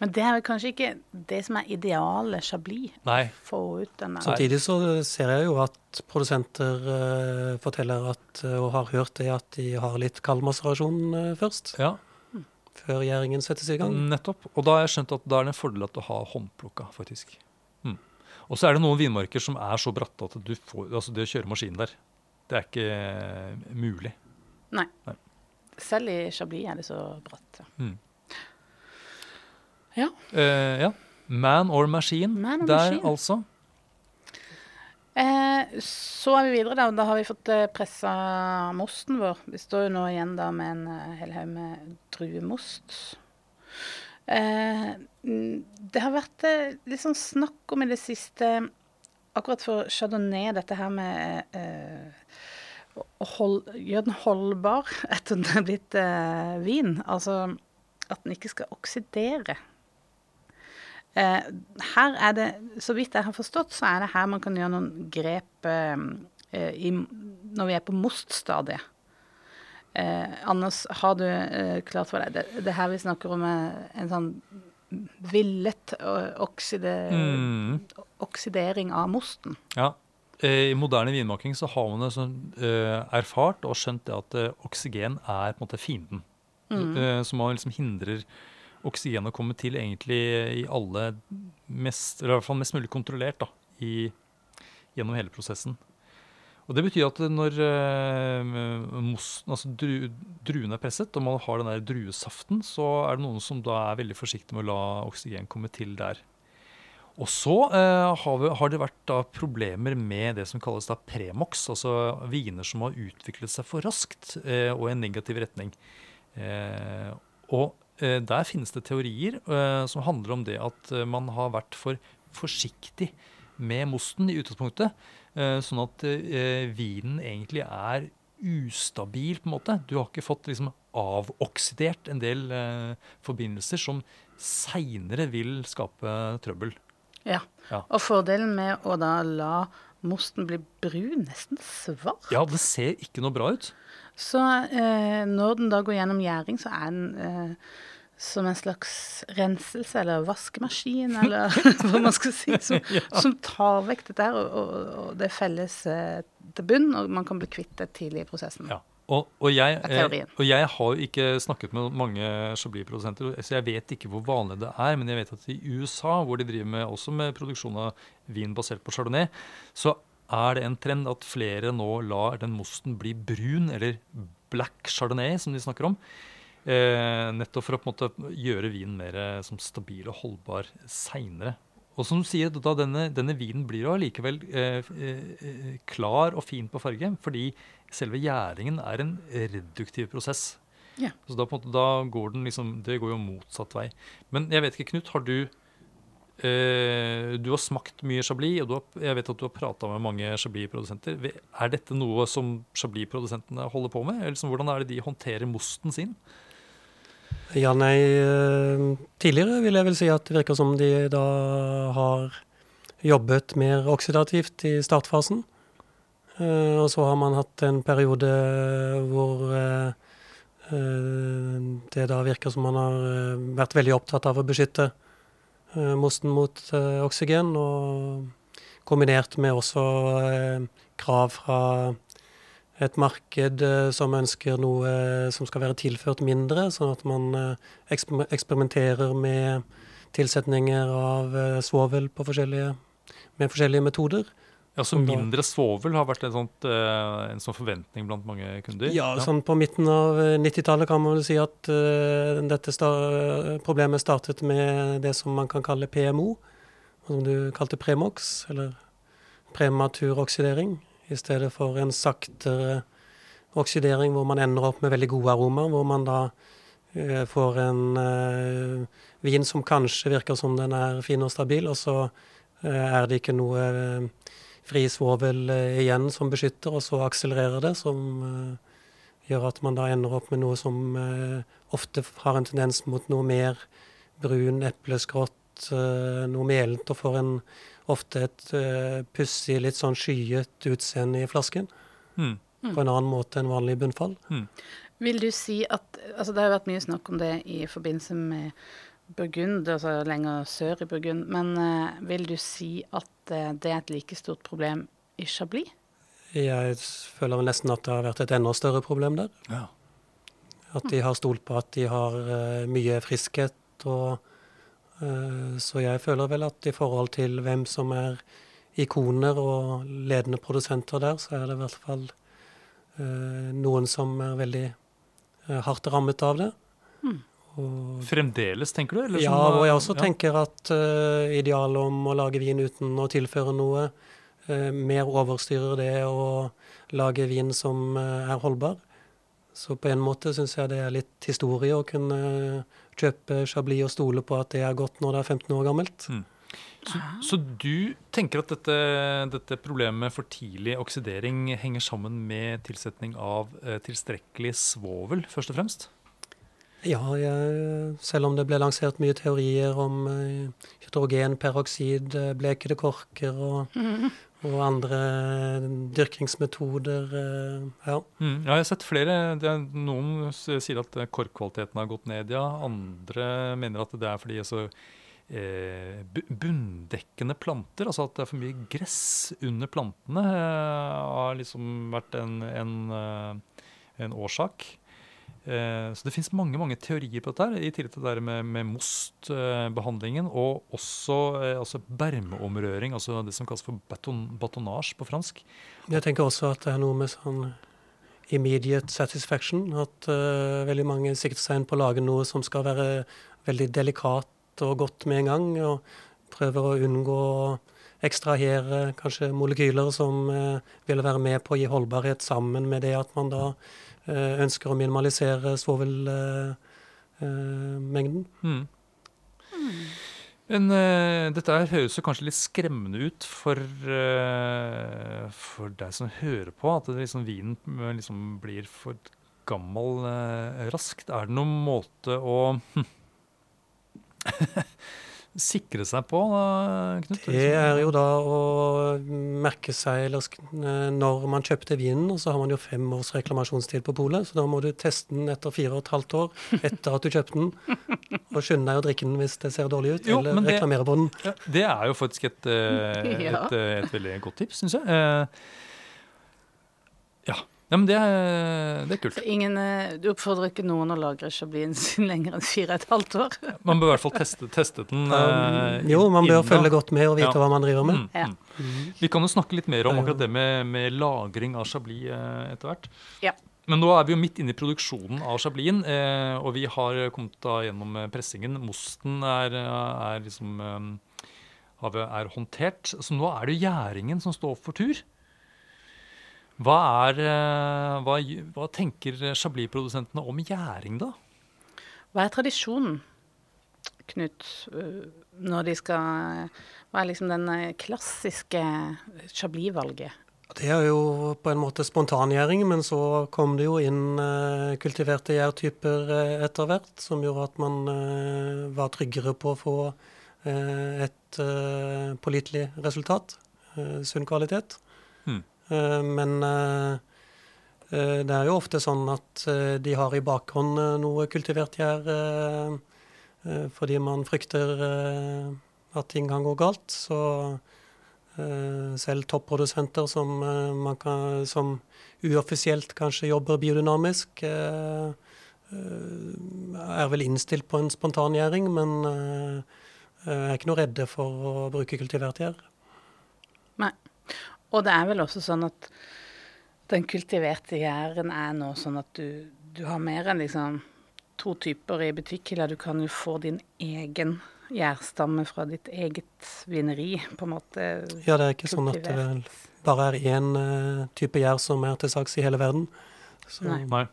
Men det er vel kanskje ikke det som er idealet Chablis? Nei. Få ut denne. Samtidig så ser jeg jo at produsenter uh, forteller at, uh, og har hørt det, at de har litt kaldmaserasjon uh, først. Ja. Før gjæringen settes i gang. Nettopp. Og da har jeg skjønt at da er det en fordel at du har håndplukka, faktisk. Mm. Og så er det noen vinmarker som er så bratte at du får, altså det å kjøre maskin der, det er ikke eh, mulig. Nei. Nei. Selv i Chablis er det så bratt. ja. Mm. Ja. Uh, ja. Man or machine. Man or der, machine. altså. Eh, så er vi videre, da. Da har vi fått eh, pressa mosten vår. Vi står jo nå igjen da med en eh, hel haug med druemost. Eh, det har vært eh, litt sånn snakk om i det siste, akkurat for chardonnay, dette her med eh, å hold, gjøre den holdbar etter den er blitt vin. Altså at den ikke skal oksidere. Eh, her er det, så vidt jeg har forstått, så er det her man kan gjøre noen grep eh, eh, i, når vi er på moststadiet. Eh, Anders, har du klart for deg det, det her vi snakker om, en sånn villet okside, Mm. oksidering av mosten? Ja. Eh, I moderne vinmaking så har man det sånn, eh, erfart og skjønt det at eh, oksygen er på en måte fienden. Eh, som man liksom hindrer oksygen å komme til egentlig i alle mest, eller i hvert fall mest mulig kontrollert da, i, gjennom hele prosessen. Og Det betyr at når eh, mos, altså dru, druen er presset, og man har den der druesaften, så er det noen som da er veldig forsiktige med å la oksygen komme til der. Og så eh, har, vi, har det vært da problemer med det som kalles da premox, altså viner som har utviklet seg for raskt eh, og i en negativ retning. Eh, og der finnes det teorier eh, som handler om det at eh, man har vært for forsiktig med mosten i utgangspunktet, eh, sånn at eh, vinen egentlig er ustabil, på en måte. Du har ikke fått liksom avoksidert en del eh, forbindelser som seinere vil skape trøbbel. Ja. Ja. Og fordelen med å da la mosten bli brun, nesten svart Ja, det ser ikke noe bra ut. Så eh, når den da går gjennom gjæring, så er den eh, som en slags renselse eller vaskemaskin, eller hva man skal si, som, som tar vekk dette her, og, og, og det felles eh, til bunn, og man kan bli kvitt det tidlig i prosessen. Ja. Og, og, jeg, eh, og jeg har jo ikke snakket med mange Chablis-produsenter, så jeg vet ikke hvor vanlig det er. Men jeg vet at i USA, hvor de driver med, også med produksjon av vin basert på chardonnay, så er det en trend at flere nå lar den mosten bli brun, eller black chardonnay, som de snakker om. Eh, nettopp for å måte gjøre vinen mer eh, som stabil og holdbar seinere. Og som du sier, da denne, denne vinen blir jo allikevel eh, eh, klar og fin på farge, fordi selve gjæringen er en reduktiv prosess. Ja. Så da, måte, da går den liksom Det går jo motsatt vei. Men jeg vet ikke, Knut, har du eh, Du har smakt mye Chablis, og har, jeg vet at du har prata med mange Chablis-produsenter. Er dette noe som Chablis-produsentene holder på med? Eller liksom, hvordan er det de håndterer mosten sin? Ja, nei, eh, tidligere vil jeg vel si at det virker som de da har jobbet mer oksidativt i startfasen. Eh, og så har man hatt en periode hvor eh, eh, det da virker som man har eh, vært veldig opptatt av å beskytte eh, mosten mot eh, oksygen, og kombinert med også eh, krav fra et marked eh, som ønsker noe eh, som skal være tilført mindre, sånn at man eh, eksper- eksperimenterer med tilsetninger av eh, svovel forskjellige, med forskjellige metoder. Ja, så mindre svovel har vært sånt, eh, en sånn forventning blant mange kunder? Ja, sånn på midten av eh, 90-tallet kan man vel si at uh, dette sta problemet startet med det som man kan kalle PMO, som du kalte premox, eller prematur oksidering, i stedet for en saktere oksidering hvor man ender opp med veldig gode aromaer, hvor man da uh, får en uh, vin som kanskje virker som den er fin og stabil, og så eh, er det ikke noe eh, fri svovel eh, igjen som beskytter, og så akselererer det, som eh, gjør at man da ender opp med noe som eh, ofte har en tendens mot noe mer brun, epleskrått, eh, noe melent, og får en ofte et uh, pussig, litt sånn skyet utseende i flasken. Mm. På en annen måte enn vanlig bunnfall. Vil du si at altså Det har vært mye snakk om det i forbindelse med Burgund, altså lenger sør i Burgund. Men eh, vil du si at eh, det er et like stort problem i Chablis? Jeg føler vel nesten at det har vært et enda større problem der. Ja. At de har stolt på at de har eh, mye friskhet og Eh, så jeg føler vel at i forhold til hvem som er ikoner og ledende produsenter der, så er det i hvert fall eh, noen som er veldig eh, hardt rammet av det. Og, Fremdeles, tenker du? Eller ja, som, og jeg også ja. tenker at uh, idealet om å lage vin uten å tilføre noe, uh, mer overstyrer det å lage vin som uh, er holdbar. Så på en måte syns jeg det er litt historie å kunne kjøpe Chablis og stole på at det er godt når det er 15 år gammelt. Mm. Så, så du tenker at dette, dette, problemet med for tidlig oksidering henger sammen med tilsetning av tilstrekkelig svovel, først og fremst? Ja, jeg, selv om det ble lansert mye teorier om uh, hydrogenperoksid, blekede korker og, Mm. og andre dyrkingsmetoder. Uh, ja. Mm, ja, jeg har sett flere. Er, noen sier at korkkvaliteten har gått ned, ja. Andre mener at det er fordi altså, eh, bunndekkende planter, altså at det er for mye gress under plantene, eh, har liksom vært en, en, en årsak. Eh, så det finnes mange mange teorier på dette, i tillegg til det der med, med mostbehandlingen. Eh, og også eh, altså bermeomrøring, altså det som kalles for baton, batonage på fransk. Jeg tenker også at det er noe med sånn immediate satisfaction. At uh, veldig mange sikter seg inn på å lage noe som skal være veldig delikat og godt med en gang. Og prøver å unngå å ekstrahere kanskje molekyler som uh, vil være med på å gi holdbarhet sammen med det at man da ønsker å minimalisere svovelmengden. Mm. Men uh, dette her høres jo kanskje litt skremmende ut for, uh, for deg som hører på, at liksom, vinen liksom blir for gammel uh, raskt. Er det noen måte å sikre seg på, Knut? Det er jo da å merke seg eller, når man kjøpte vinen, og så har man jo fem års reklamasjonstid på polet, så da må du teste den etter fire og et halvt år etter at du kjøpte den. Og skynde deg å drikke den hvis det ser dårlig ut, Jo, eller det- reklamere på den. Ja, det er jo faktisk et, et, et, eh, et veldig godt tips, syns jeg. Eh, ja. Ja, men det er, det er kult. Ingen, eh, du oppfordrer ikke noen å lagre chablisen sin lenger enn fire og et halvt år? Man bør i hvert fall teste, teste den. Um, jo, man bør følge godt med og vite Ja. hva man driver med. Mm, mm. mm. Vi kan jo snakke litt mer om akkurat det med, med lagring av chablis eh, etter hvert. Ja. Men nå er vi jo midt inne i produksjonen av chablisen, eh, og vi har kommet da gjennom pressingen. Mosten er, er liksom eh, er håndtert. Så nå er det gjæringen som står for tur. Hva, er, eh, hva, hva tenker chablis-produsentene om gjæring, da? Hva er tradisjonen, Knut, øh, når de skal Hva er liksom den øh, klassiske chablis-valget? Det er jo på en måte spontangjæring, men så kom det jo inn eh, kultiverte gjærtyper eh, etter hvert, som gjorde at man eh, var tryggere på å få eh, et eh, pålitelig resultat. eh, sunn kvalitet. Eh, men eh, eh, det er jo ofte sånn at de har i bakhånd noe kultivert gjær fordi man frykter at ting kan gå galt. Så selv topprodusenter som, kan, som uoffisielt kanskje jobber biodynamisk, er vel innstilt på en spontangjæring, men er ikke noe redde for å bruke kultivert gjær. Og det er vel også sånn at den kultiverte gjæren er nå sånn at du, du har mer enn liksom to typer i butikk, eller du kan jo få din egen gjærstamme fra ditt eget vineri, på en måte. Ja, det er ikke sånn at det bare er én eh, type gjær som er til salgs i hele verden. Så, Nei.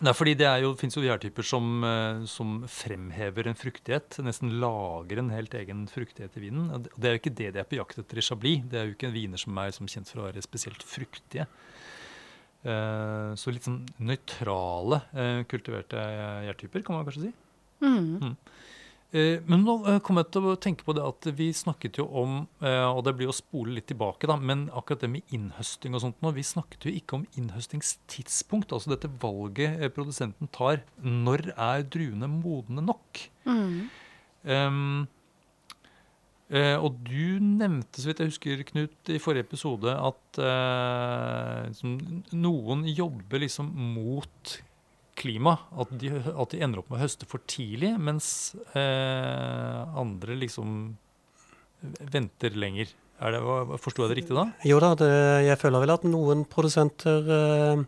Nei. Fordi det jo, finnes jo gjærtyper som, eh, som fremhever en fruktighet, nesten lager en helt egen fruktighet i vinen. Og det- er jo ikke det de er på jakt etter i Chablis. Det er jo ikke viner som er som kjent for å være spesielt fruktige. Eh, så litt sånn nøytrale eh, kultiverte gjærtyper, kan man kanskje si. Mm. Eh, Men nå eh, kom jeg til å tenke på det at vi snakket jo om, eh, og det blir å spole litt tilbake, da, men akkurat det med innhøsting og sånt nå, vi snakket jo ikke om innhøstingstidspunkt, altså dette valget eh, produsenten tar. Når er druene modne nok? Mm. Um, eh, og du nevnte, så vidt jeg husker, Knut, i forrige episode at uh, liksom, noen jobber liksom mot klima. At de, at de ender opp med å høste for tidlig, mens eh, andre liksom venter lenger. Er Forsto jeg det riktig da? Jo da, det, jeg føler vel at noen produsenter eh,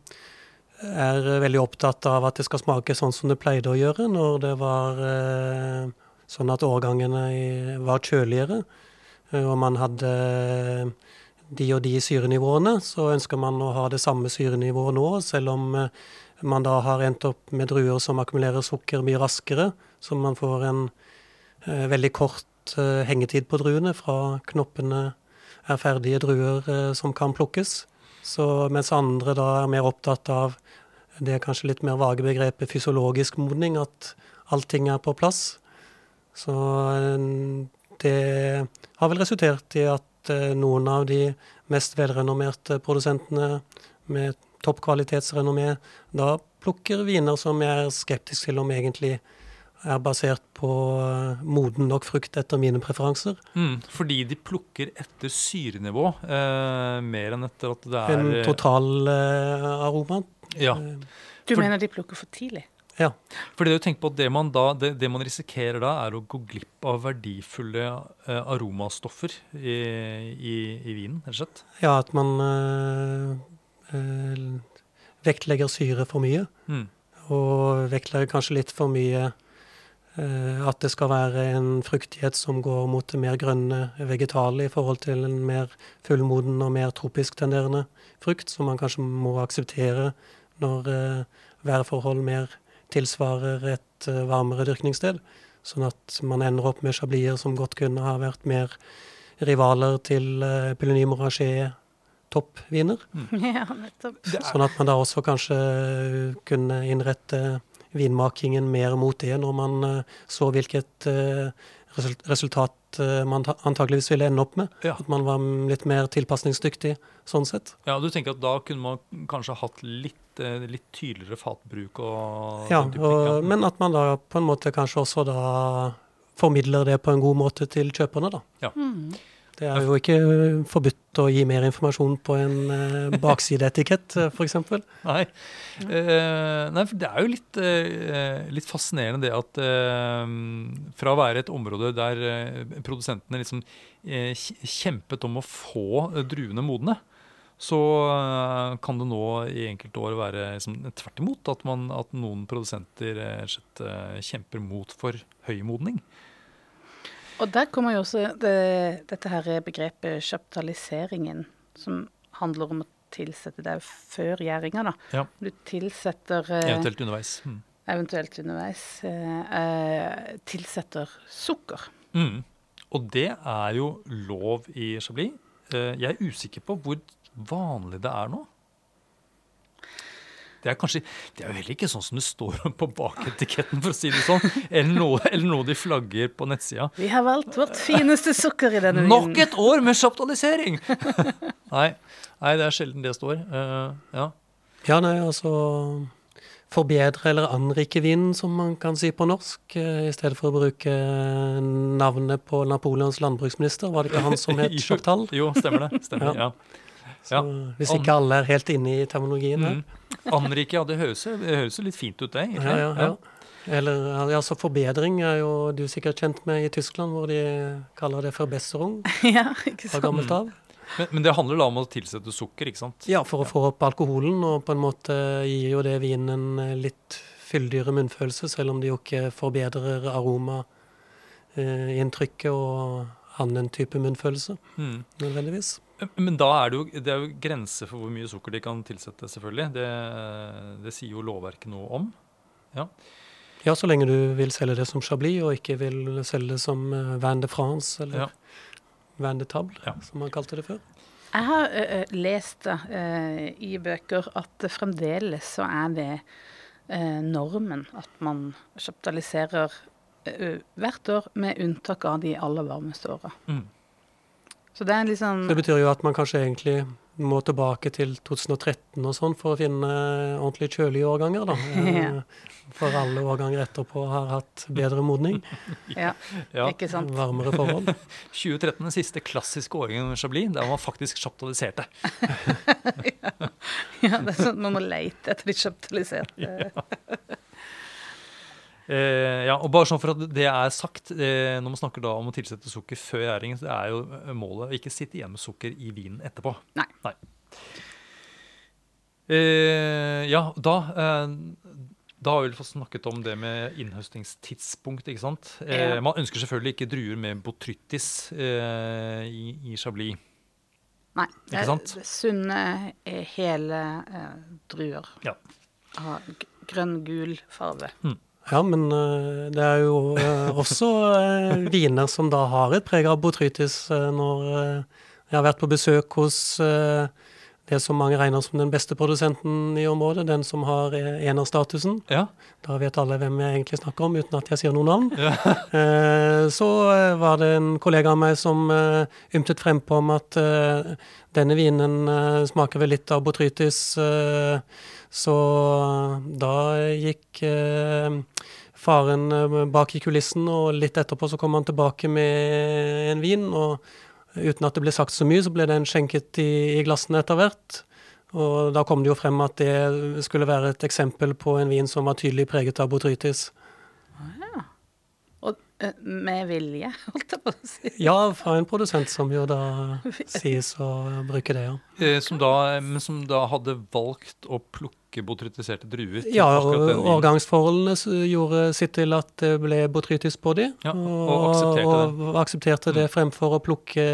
er veldig opptatt av at det skal smake sånn som det pleide å gjøre når det var eh, sånn at årgangene var kjøligere, eh, og man hadde de og de syrenivåene, så ønsker man å ha det samme syrenivået nå, selv om eh, man da har endt opp med druer som akkumulerer sukker mye raskere, så man får en eh, veldig kort eh, hengetid på druene fra knoppene er ferdige druer eh, som kan plukkes. Så mens andre da er mer opptatt av det kanskje litt mer vage begrepet fysiologisk modning, at allting er på plass. Så eh, det har vel resultert i at eh, noen av de mest velrenommerte produsentene med toppkvalitetsrenommé da plukker viner som jeg er skeptisk til om egentlig er basert på eh, moden nok frukt etter mine preferanser. Mm, fordi de plukker etter syrenivå eh, mer enn etter at det er En eh, totalaroma. Ja. Du For- mener de plukker for tidlig? Ja. Fordi du tenker på at det man, da, det, det man risikerer da, er å gå glipp av verdifulle eh, aromastoffer i, i, i vinen, rett og slett. Ja, at man øh, vektlegger syre for mye. Mm. Og vektlegger kanskje litt for mye øh, at det skal være en fruktighet som går mot det mer grønne vegetale i forhold til en mer fullmoden og mer tropisk tenderende frukt, som man kanskje må akseptere når øh, værforhold mer tilsvarer et varmere dyrkningssted. Sånn at man ender opp med chablier som godt kunne ha vært mer rivaler til uh, Morachet toppviner. ja, nettopp. Er, Sånn at man da også kanskje kunne innrette vinmakingen mer mot det, når man eh, så hvilket eh, resultat eh, man antakeligvis ville ende opp med. Ja. At man var litt mer tilpasningsdyktig sånn sett. ja, du tenker at da kunne man kanskje hatt litt, litt tydeligere fatbruk og Ja, og, men at man da på en måte kanskje også da formidler det på en god måte til kjøperne, da. Mm. Det er jo ikke forbudt å gi mer informasjon på en eh, baksideetikett, eh, f.eks. Nei. Eh, nei, for det er jo litt, litt fascinerende det at fra å være et område der produsentene liksom kjempet om å få druene modne, så kan det nå i enkelte år være liksom, tvert imot. At, man, at noen produsenter kjemper mot for høy modning. Og der kommer jo også det, dette her begrepet kjøptaliseringen, som handler om å tilsette det er før gjæringa, da. Ja. Du tilsetter eh, Eventuelt underveis. Mm. eventuelt underveis eh, eh, tilsetter sukker. Mm. Og det er jo lov i Chablis. Eh, jeg er usikker på hvor vanlig det er nå. Det er kanskje, det er jo heller ikke sånn som det står på baketiketten, for å si det sånn. Eller noe, eller noe de flagger på nettsida. Vi har valgt vårt fineste sukker i denne Nok et år med sjaptalisering! nei, nei, det er sjelden det står. Uh, ja. Ja, nei, altså Forbedre eller anrike vinen, som man kan si på norsk, eh, i stedet for å bruke navnet på Napoleons landbruksminister. Var det ikke han som het Chaptal? Jo, stemmer det. Stemmer, ja. Så hvis ikke alle er helt inne i terminologien her. Mm. Anrike, ja, det høres, det høres litt fint ut, det. egentlig. Ja, ja, ja. Eller altså forbedring er jo du sikkert kjent med i Tyskland, hvor de kaller det forbesserung ja, ikke fra sant. gammelt av. Men, men det handler da om å tilsette sukker, ikke sant? Ja, for å få opp alkoholen, og på en måte gir jo det vinen en litt fyldigere munnfølelse, selv om det jo ikke forbedrer aromainntrykket og annen type munnfølelse, Mm. nødvendigvis. Men da er det jo, det er jo grenser for hvor mye sukker de kan tilsette, selvfølgelig. Det, det sier jo lovverket noe om. Ja, så lenge du vil selge det som Chablis, og ikke vil selge det som Van de France, eller Ja. Van de Table, Ja. som man kalte det før. Jeg har ø, ø, lest da, ø, i bøker at fremdeles så er det ø, normen at man kapitaliserer ø, hvert år, med unntak av de aller varmeste åra. Mm. Så det er liksom Det betyr jo at man kanskje egentlig må tilbake til 2013 og sånn for å finne ordentlig kjølige årganger, da. Ja. Eh, For alle årganger etterpå har hatt bedre modning, Ja, Ja. ikke sant. varmere forhold. 2013, den siste klassiske årgangen med Chablis, der man faktisk chaptaliserte. Ja, det er sånn Man må leite etter de kjapitaliserte. Eh, ja, og bare sånn for at det er sagt, eh, når man snakker da om å tilsette sukker før gjæring, så er jo eh, målet å ikke sitte igjen med sukker i vinen etterpå. Nei. Eh, ja, da eh, da har vi vel fått snakket om det med innhøstingstidspunkt. ikke sant? Eh, Ja. man ønsker selvfølgelig ikke druer med botrytis eh, i, i Chablis. Nei. det Ikke er sant? Sunne, hele druer. Ja. Har grønn-gul farve. Ja, men eh, det er jo eh, også eh, viner som da har et preg av botrytis. når jeg har vært på besøk hos det som mange regner som den beste produsenten i området, den som har enerstatusen. Ja. Da vet alle hvem jeg egentlig snakker om, uten at jeg sier noen navn. Ja. så var det en kollega av meg som ymtet frempå om at denne vinen smaker vel litt av botrytis. Så da gikk eh, faren eh, bak i kulissen, og litt etterpå så kom han tilbake med en vin. og Uten at det ble sagt så mye, så ble den skjenket i, i glassene etter hvert. Og da kom det jo frem at det skulle være et eksempel på en vin som var tydelig preget av botrytis. Ja, eh, med vilje, holdt jeg på å si. Ja, fra en produsent som jo da sies å bruke det, ja. Eh, som da, men som da hadde valgt å plukke botrytiserte druer. til Ja, og årgangsforholdene gjorde sitt til at det ble botrytis på de, Ja, og aksepterte og, og aksepterte det fremfor å plukke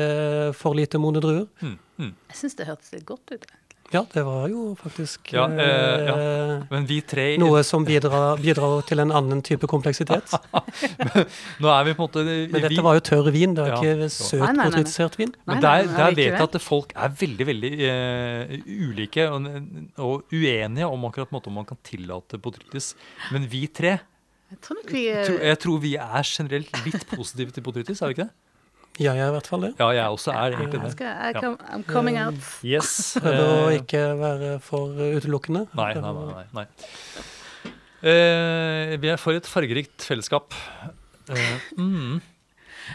for lite modne druer. Mm, mm. Jeg syns det hørtes litt godt ut. Ja, det var jo faktisk Ja, eh, ja. eh, Men vi tre noe som bidrar, bidrar til en annen type kompleksitet. Nå er vi på en måte Men vi, dette var jo tørr vin, det er Ja. ikke søt nei, nei, nei. botrytisert vin. Men der, der vet jeg at folk er veldig veldig uh, ulike og, og uenige om akkurat måten man kan tillate potetis. Men vi tre, Jeg tror nok vi eh, jeg tror vi er generelt litt positive til potetis, er vi ikke det? Ja, jeg er i hvert fall det. Ja, jeg også er egentlig jeg det. skal, I come, I'm coming out. Yes. Prøver å eh, ikke være for utelukkende. Nei, nei, nei. nei, nei. Eh, vi er for et fargerikt fellesskap. Uh, mm,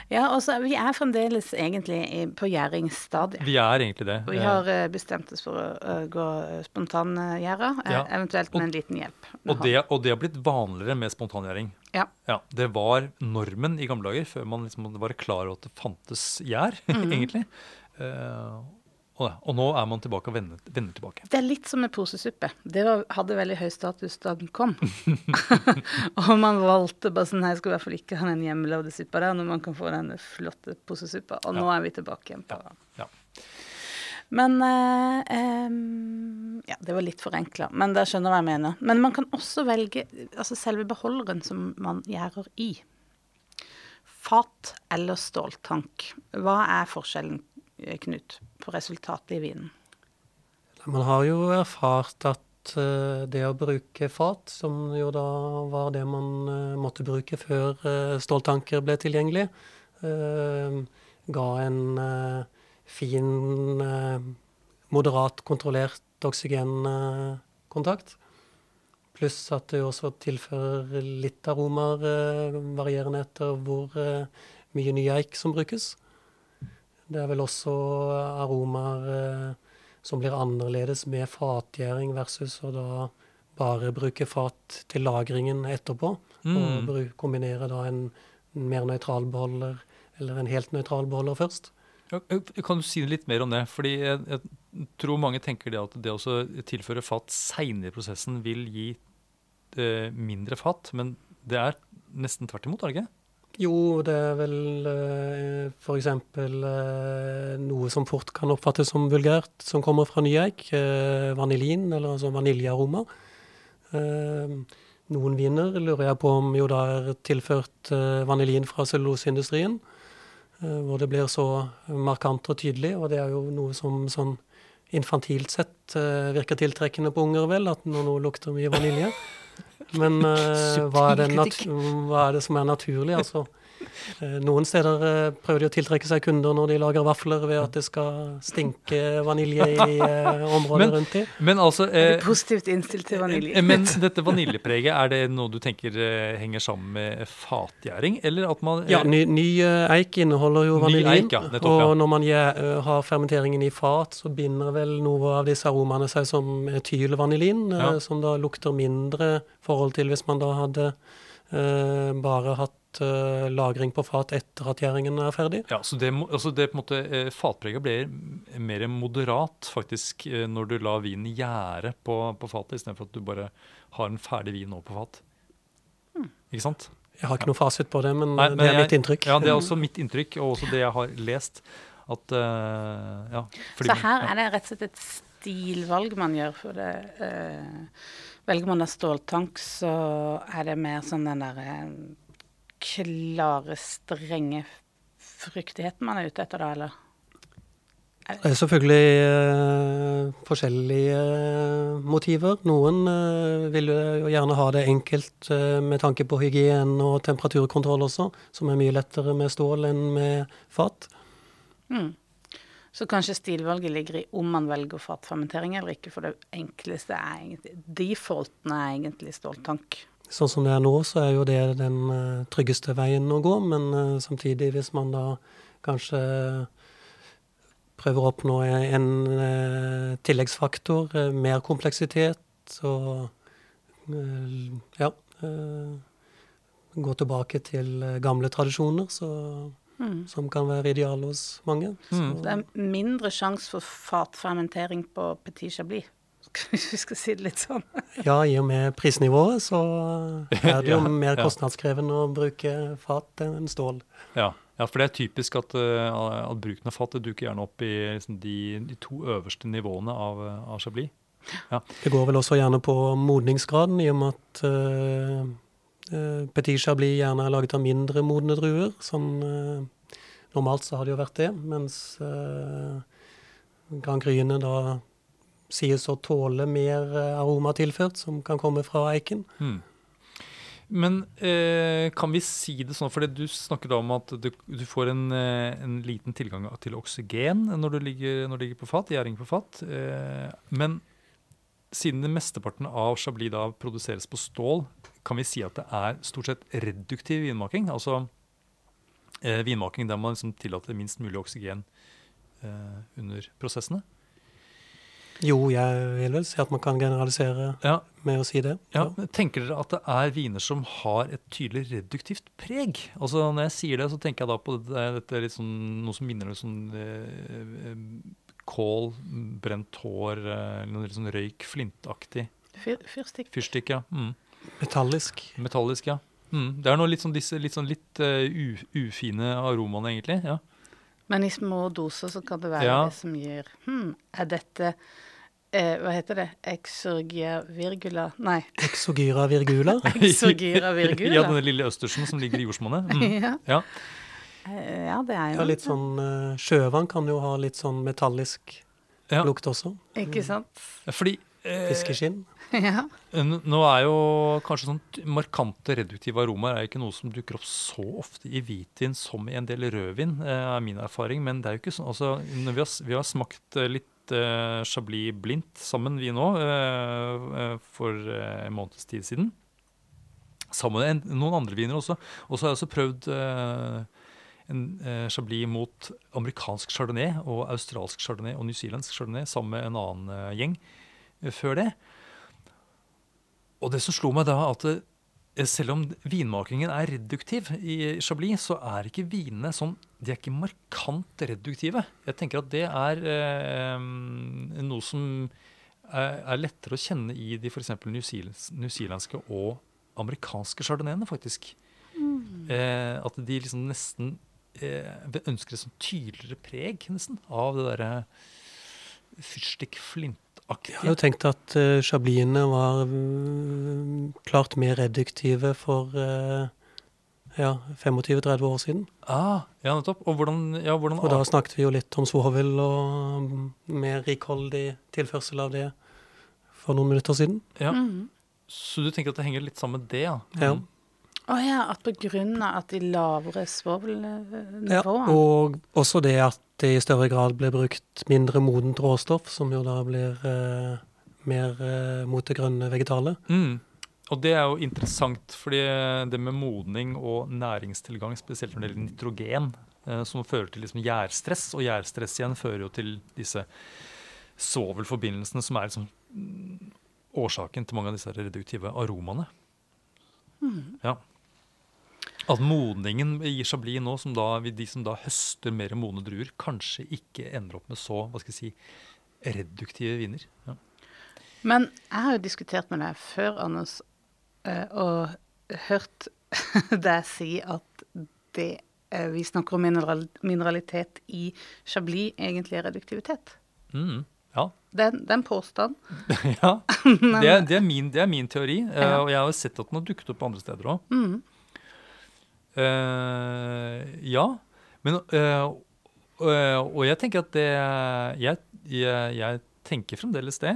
Ja, også, Vi er fremdeles egentlig på gjæringsstadiet. vi er egentlig det. Vi Eh, har eh, bestemt oss for å eh, gå spontangjæra, eh, Ja. eventuelt Og- med en liten hjelp. Og det, og det har blitt vanligere med spontangjæring. Ja. Det var normen i gamle dager, før man liksom var klar over at det fantes gjær, Mhm. egentlig. Eh, og, og nå er man tilbake og vender, vender tilbake. Det er litt som med posesuppe. Det var, hadde veldig høy status da den kom. og man valgte bare sånn Nei, jeg skal i hvert fall ikke ha den hjemmelagde suppa der, når man kan få den flotte posesuppa. Og nå er vi tilbake igjen på Ja, ja. Men eh, eh, Ja, det var litt forenkla, men dere skjønner hva jeg mener. Men man kan også velge altså selve beholderen som man gjærer i. Fat eller ståltank. Hva er forskjellen, eh, Knut, på resultatet i vinen? Man har jo erfart at eh, det å bruke fat, som jo da var det man eh, måtte bruke før eh, ståltanker ble tilgjengelig, ga en fin, moderat kontrollert oksygenkontakt. Pluss at det også tilfører litt aromaer, varierende etter hvor mye ny eik som brukes. Det er vel også aromaer eh, som blir annerledes med fatgjæring versus å da bare bruke fat til lagringen etterpå. Mm. Og kombinere da en mer nøytral beholder eller en helt nøytral beholder først. Eh, Kan du si litt mer om det? Fordi jeg, jeg tror mange tenker det at det å tilføre fat seinere i prosessen vil gi eh, mindre fat, men det er nesten tvert imot, er det ikke? Jo, det er vel eh, f.eks. Eh, noe som fort kan oppfattes som vulgært, som kommer fra nyeik. Eh, vanilin, eller altså vaniljearoma. Eh, noen viner lurer jeg på om jo da er tilført vanilin fra celluloseindustrien. Hvor det blir så markant og tydelig, og det er jo noe som sånn infantilt sett virker tiltrekkende på unger, vel, at når noe lukter mye vanilje. Men uh, hva, er hva er det som er naturlig? Altså, Noen steder eh, prøver de å tiltrekke seg kunder når de lager vafler ved at det skal stinke vanilje i eh, området Men- rundt dem. Men altså Er eh, du positivt innstilt til vanilje? eh, Men dette vaniljepreget, er det noe du tenker eh, henger sammen med fatgjæring? Eller at man eh, Ja, ny, ny eh, eik inneholder jo vaniljen. eik, ja, nettopp, ja. og når man gjør- eh, har fermenteringen i fat, så binder vel noe av disse aromaene seg som etylvanilin, eh, Ja. som da lukter mindre forhold til hvis man da hadde eh, bare hatt eh, lagring på fat etter at gjæringen er ferdig. Ja, så det, altså det på en måte, eh, Fatpreget blir mer moderat faktisk eh, når du lar vinen gjære på, på fatet, istedenfor at du bare har en ferdig vin nå på fat. Ikke sant? Jeg har ikke noe fasit på det, men, Nei, men det er jeg- mitt inntrykk. Ja, det er også mitt inntrykk, og også det jeg har lest. At uh, ja, fordi Så her ja. er det rett og slett et stilvalg man gjør. For det Uh, Velger man da ståltank, så er det mer sånn den derre klare, strenge fryktigheten man er ute etter da, eller? Det er selvfølgelig eh, forskjellige eh, motiver. Noen eh, vil jo gjerne ha det enkelt eh, med tanke på hygiene og temperaturkontroll også, som er mye lettere med stål enn med fat. Mm. Så kanskje stilvalget ligger i om man velger fatfermentering eller ikke, for det enkleste er egentlig Defaulten er egentlig ståltank. Sånn som det er nå, så er jo det den eh, tryggeste veien å gå, men eh, samtidig, hvis man da kanskje prøver å oppnå en eh, tilleggsfaktor, mer kompleksitet, og ja Gå tilbake til gamle tradisjoner, så, Mm. som kan være ideal hos mange. Så, Mm. Det er mindre sjanse for fatfermentering på Petit Chablis, hvis vi skal si det litt sånn. ja, i og med prisnivået, så er det jo Ja, mer ja. kostnadskrevende å bruke fat enn stål. Ja, ja, for det er typisk at, eh, at bruken av fat duker gjerne opp i liksom, de, de to øverste nivåene av, av Chablis. Det går vel også gjerne på modningsgraden, i og med at uh, Petit Chablis gjerne er laget av mindre modne druer. Sånn, uh, normalt så har det jo vært det, mens uh, Grand Gryene da sies å tåle mer eh, aroma tilført, som kan komme fra eiken. Mm. Men eh, kan vi si det sånn, for du snakker om at du, du får en, eh, en liten tilgang til oksygen når du ligger, når du ligger på fat, gjæring på fat. Eh, men siden det mesteparten av Chablis da produseres på stål, kan vi si at det er stort sett reduktiv vinmaking? Altså eh, vinmaking der man liksom tillater minst mulig oksygen eh, under prosessene? Jo, jeg vil vel si at man kan generalisere Ja, med å si det. Ja, Ja. Tenker dere at det er viner som har et tydelig reduktivt preg? Altså Når jeg sier det, så tenker jeg da på dette, dette litt sånn, noe som minner om sånn eh, eh, kål, brent hår, eh, noe litt sånn røyk, flintaktig. Fyr, fyrstikk. Fyrstikk, ja. Mm. Metallisk. Metallisk, ja. Mm. Det er noe litt sånn disse litt, sånn litt uh, ufine aromaene, egentlig. ja. Men i små doser så kan det være Ja. det som gir Hm, er dette eh, Hva heter det? Exorgia virgula Nei, Exogyra virgula. exurgira virgula. ja, denne lille østersen som ligger i jordsmonnet. Mm. ja. Ja. Eh, ja, det er jo Ja, litt sånn eh, Sjøvann kan jo ha litt sånn metallisk Ja. lukt også. Ikke sant? Fordi eh, Fiskeskinn. ja. Nå er jo kanskje sånn markante reduktive aromaer er ikke noe som dukker opp så ofte i hvitvin som i en del rødvin, eh, er min erfaring. Men det er jo ikke sånn altså, vi, har, vi har smakt eh, litt uh, Chablis blindt sammen, vi nå, eh, for uh, en måneds tid siden. Sammen med noen andre viner også. Og så har jeg også prøvd en eh, Chablis mot amerikansk chardonnay og australsk chardonnay og newzealandsk chardonnay sammen med en annen eh, gjeng eh, før det. Og det som slo meg da, at eh, selv om vinmakingen er reduktiv i Chablis, så er ikke vinene sånn De er ikke markant reduktive. Jeg tenker at det er eh, noe som er, er lettere å kjenne i de f.eks. newzealandske og amerikanske chardonnayene, faktisk. Eh, at de liksom nesten eh, ønsker et sånn tydeligere preg, nesten, av det derre fyrstikk-flintaktige. Jeg hadde jo tenkt at uh, chablisene var uh, klart mer reduktive for uh, ja, 25-30 år siden. Ah, ja, nettopp. Og hvordan, ja, hvordan Og da snakket vi jo litt om svovel og um, mer rikholdig tilførsel av det for noen minutter siden. ja. Mhm. Så du tenker at det henger litt sammen med det, ja? Ja. Å oh ja, at på grunn av at de lavere Ja, og også det at det i større grad blir brukt mindre modent råstoff, som jo da blir eh, mer eh, mot det grønne vegetale. Mm. Og det er jo interessant, fordi det med modning og næringstilgang, spesielt når det gjelder nitrogen, eh, som fører til liksom gjærstress, og gjærstress igjen fører jo til disse svovelforbindelsene som er liksom mm, årsaken til mange av disse reduktive aromaene. Ja. At modningen i Chablis nå, som da, de som da høster mer modne druer, kanskje ikke ender opp med så hva skal jeg si, reduktive viner. Ja. Men jeg har jo diskutert med deg før, Anders, eh, og hørt deg si at det eh, vi snakker om mineral, mineralitet i Chablis, egentlig er reduktivitet. Mm. ja. Det det er en påstand. ja. Det, er, det, er min, det er min teori, eh, Ja. og jeg har jo sett at den har dukket opp andre steder òg. Mm. Ja, men eh, og, jeg tenker at det jeg, jeg, jeg tenker fremdeles det.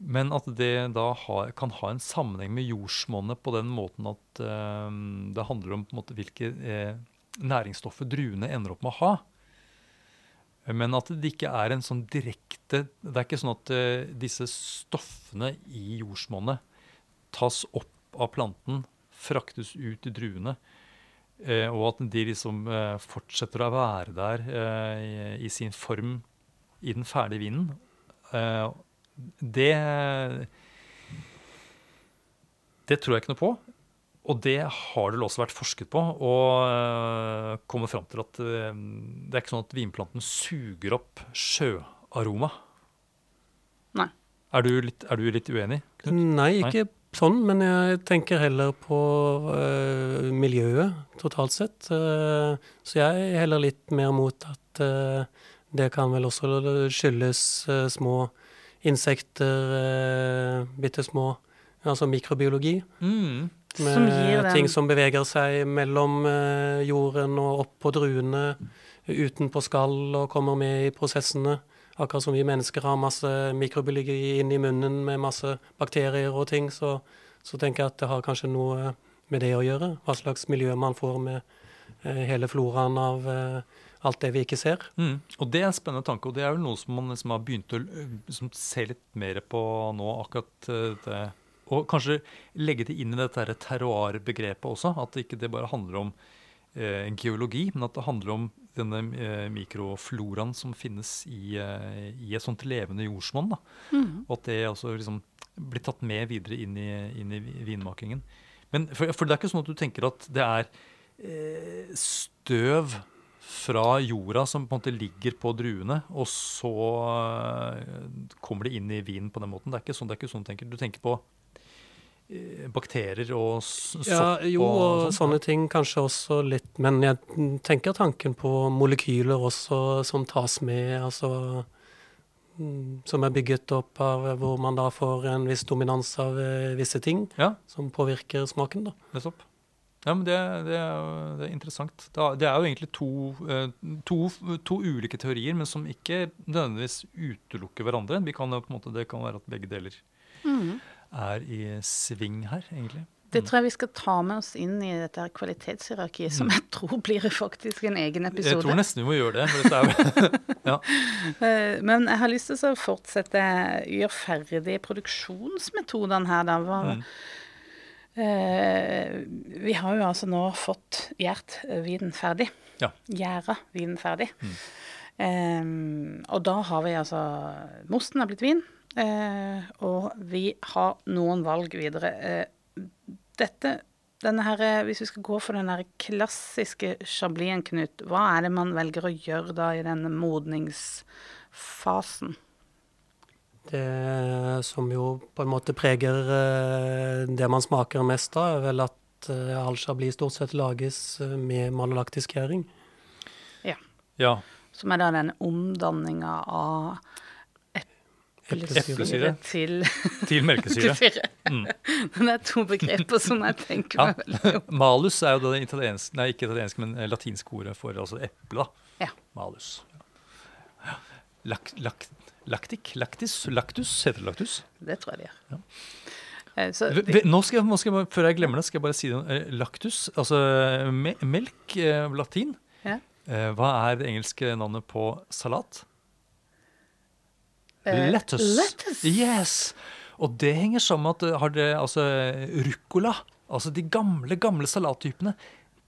Men at det da har, kan ha en sammenheng med jordsmonnet på den måten at uh, det handler om måte, hvilke uh, næringsstoffer druene ender opp med å ha. Men at det ikke er en sånn direkte Det er ikke sånn at uh, disse stoffene i jordsmonnet tas opp av planten, fraktes ut i druene, eh, og at de liksom eh, fortsetter å være der eh, i, i sin form i den ferdige vinen. Eh, det Det tror jeg ikke noe på. Og det har det vel også vært forsket på, og kommet fram til at eh, det er ikke sånn at vinplanten suger opp sjøaroma. Nei. Er du litt, er du litt uenig? Knut? Nei, ikke sånn, men jeg tenker heller på uh, miljøet totalt sett. Uh, så jeg er heller litt mer mot at uh, det kan vel også skyldes små insekter, uh, bitte små, altså mikrobiologi. Mm. Med Som gir ting som beveger seg mellom jorden og opp på druene, utenpå skall og kommer med i prosessene. Akkurat som vi mennesker har masse mikrobiologi inn i munnen med masse bakterier og ting, så, så tenker jeg at det har kanskje noe med det å gjøre. Hva slags miljø man får med eh, hele floraen av eh, alt det vi ikke ser. Mm. Og det er en spennende tanke, og det er vel noe som man liksom har begynt å liksom, se litt mer på nå. akkurat det. Og kanskje legge det inn i dette terroir-begrepet også. At ikke det bare handler om eh, geologi, men at det handler om denne eh, mikrofloraen som finnes i, eh, i et sånt levende jordsmonn. Mm. Og at det også liksom blir tatt med videre inn i, inn i vinmakingen. Men for, for det er ikke sånn at du tenker at det er eh, støv fra jorda som på en måte ligger på druene, og så eh, kommer det inn i vinen på den måten. Det er ikke sånn, det er ikke sånn du tenker. Du tenker på bakterier og sopp Ja, jo, og og sånne ting kanskje også litt, men jeg tenker tanken på molekyler også som tas med, altså mm, som er bygget opp av hvor man da får en viss dominans av eh, visse ting Ja, som påvirker smaken, da. nettopp. Ja, men det, det, er, det er interessant. Det er, det er jo egentlig to, eh, to, to ulike teorier, men som ikke nødvendigvis utelukker hverandre. Vi kan jo på en måte, det kan være at begge deler Mm. Er i sving her, egentlig. Det tror jeg vi skal ta med oss inn i dette her kvalitetshierarkiet, som jeg tror blir faktisk en egen episode. Jeg tror nesten vi må gjøre det. Jo- Eh, Men jeg har lyst til å fortsette gjøre ferdig produksjonsmetodene her, da. Hva, Mm. eh, vi har jo altså nå fått gjært vinen ferdig. Ja. Gjæra vinen ferdig. Mm. Eh, og da har vi altså Mosten har blitt vin, eh, og vi har noen valg videre. Eh, dette denne her, eh, Hvis vi skal gå for den her klassiske sjablien, Knut, hva er det man velger å gjøre da i denne modningsfasen? Det som jo på en måte preger eh, det man smaker mest av, er vel at eh, all chablis stort sett lages eh, med malolaktisk gjæring. ja. Som er da den omdanninga av Eplesyre. til Til melkesyre. syre. Mm. Det er to begreper som jeg tenker Ja. meg veldig om. Malus er jo det italienske, nei ikke italiensk, men latinsk latinske ordet for altså eple. Ja. Malus. Ja. Lak, lak, laktik? Laktis? Laktus? Heter det laktus? Det tror jeg det gjør. Ja. så V- v- Nå skal jeg, nå skal jeg før jeg glemmer det, skal jeg bare si det. Laktus, altså me melk, eh, latin. Ja. Eh, hva er det engelske navnet på salat? Eh, lettuce. lettuce. Yes! Og det henger sammen med at eh, har det, altså, ruccola, altså de gamle, gamle salattypene,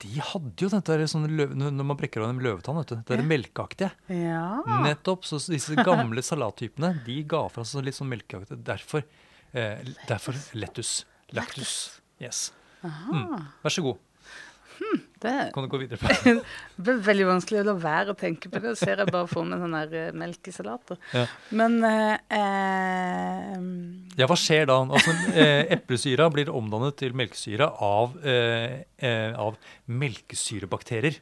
de hadde jo dette der sånn løv, når man brekker av en løvetann, vet du, det er Ja. melkeaktige. Ja. Nettopp. Så disse gamle salattypene de ga fra seg litt sånn melkeaktig. Derfor, eh, derfor lettus. Lactus. Yes. Mm. Vær så god. Det Kan du gå videre på ble veldig vanskelig å la være å tenke på det. Ser jeg bare for meg sånn der eh, melkesalater. Ja. Men eh, eh, Ja, hva skjer da? Altså, eh, Eplesyra blir omdannet til melkesyre av, eh, eh, av melkesyrebakterier.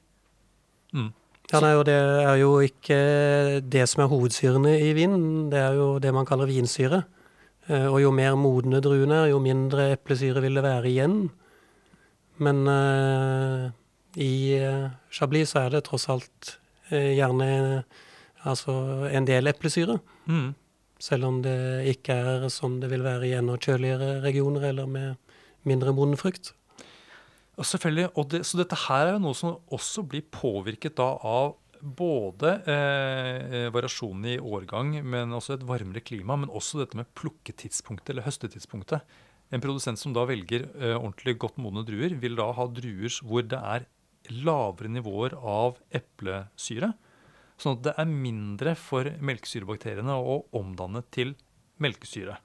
Mm. Ja, nei, og Det er jo ikke det som er hovedsyrene i vinen, det er jo det man kaller vinsyre. Eh, Og jo mer modne druene er, jo mindre eplesyre vil det være igjen. Men eh, i eh, Chablis så er det tross alt eh, gjerne eh, altså en del eplesyre. Mm. Selv om det ikke er som det vil være i enda kjøligere regioner eller med mindre moden frukt. Og selvfølgelig, og det, Så dette her er jo noe som også blir påvirket da av både eh, variasjonen i årgang, men også et varmere klima, men også dette med plukketidspunktet eller høstetidspunktet. En produsent som da velger eh, ordentlig godt modne druer, vil da ha druer hvor det er lavere nivåer av eplesyre. Sånn at det er mindre for melkesyrebakteriene å omdanne til melkesyre.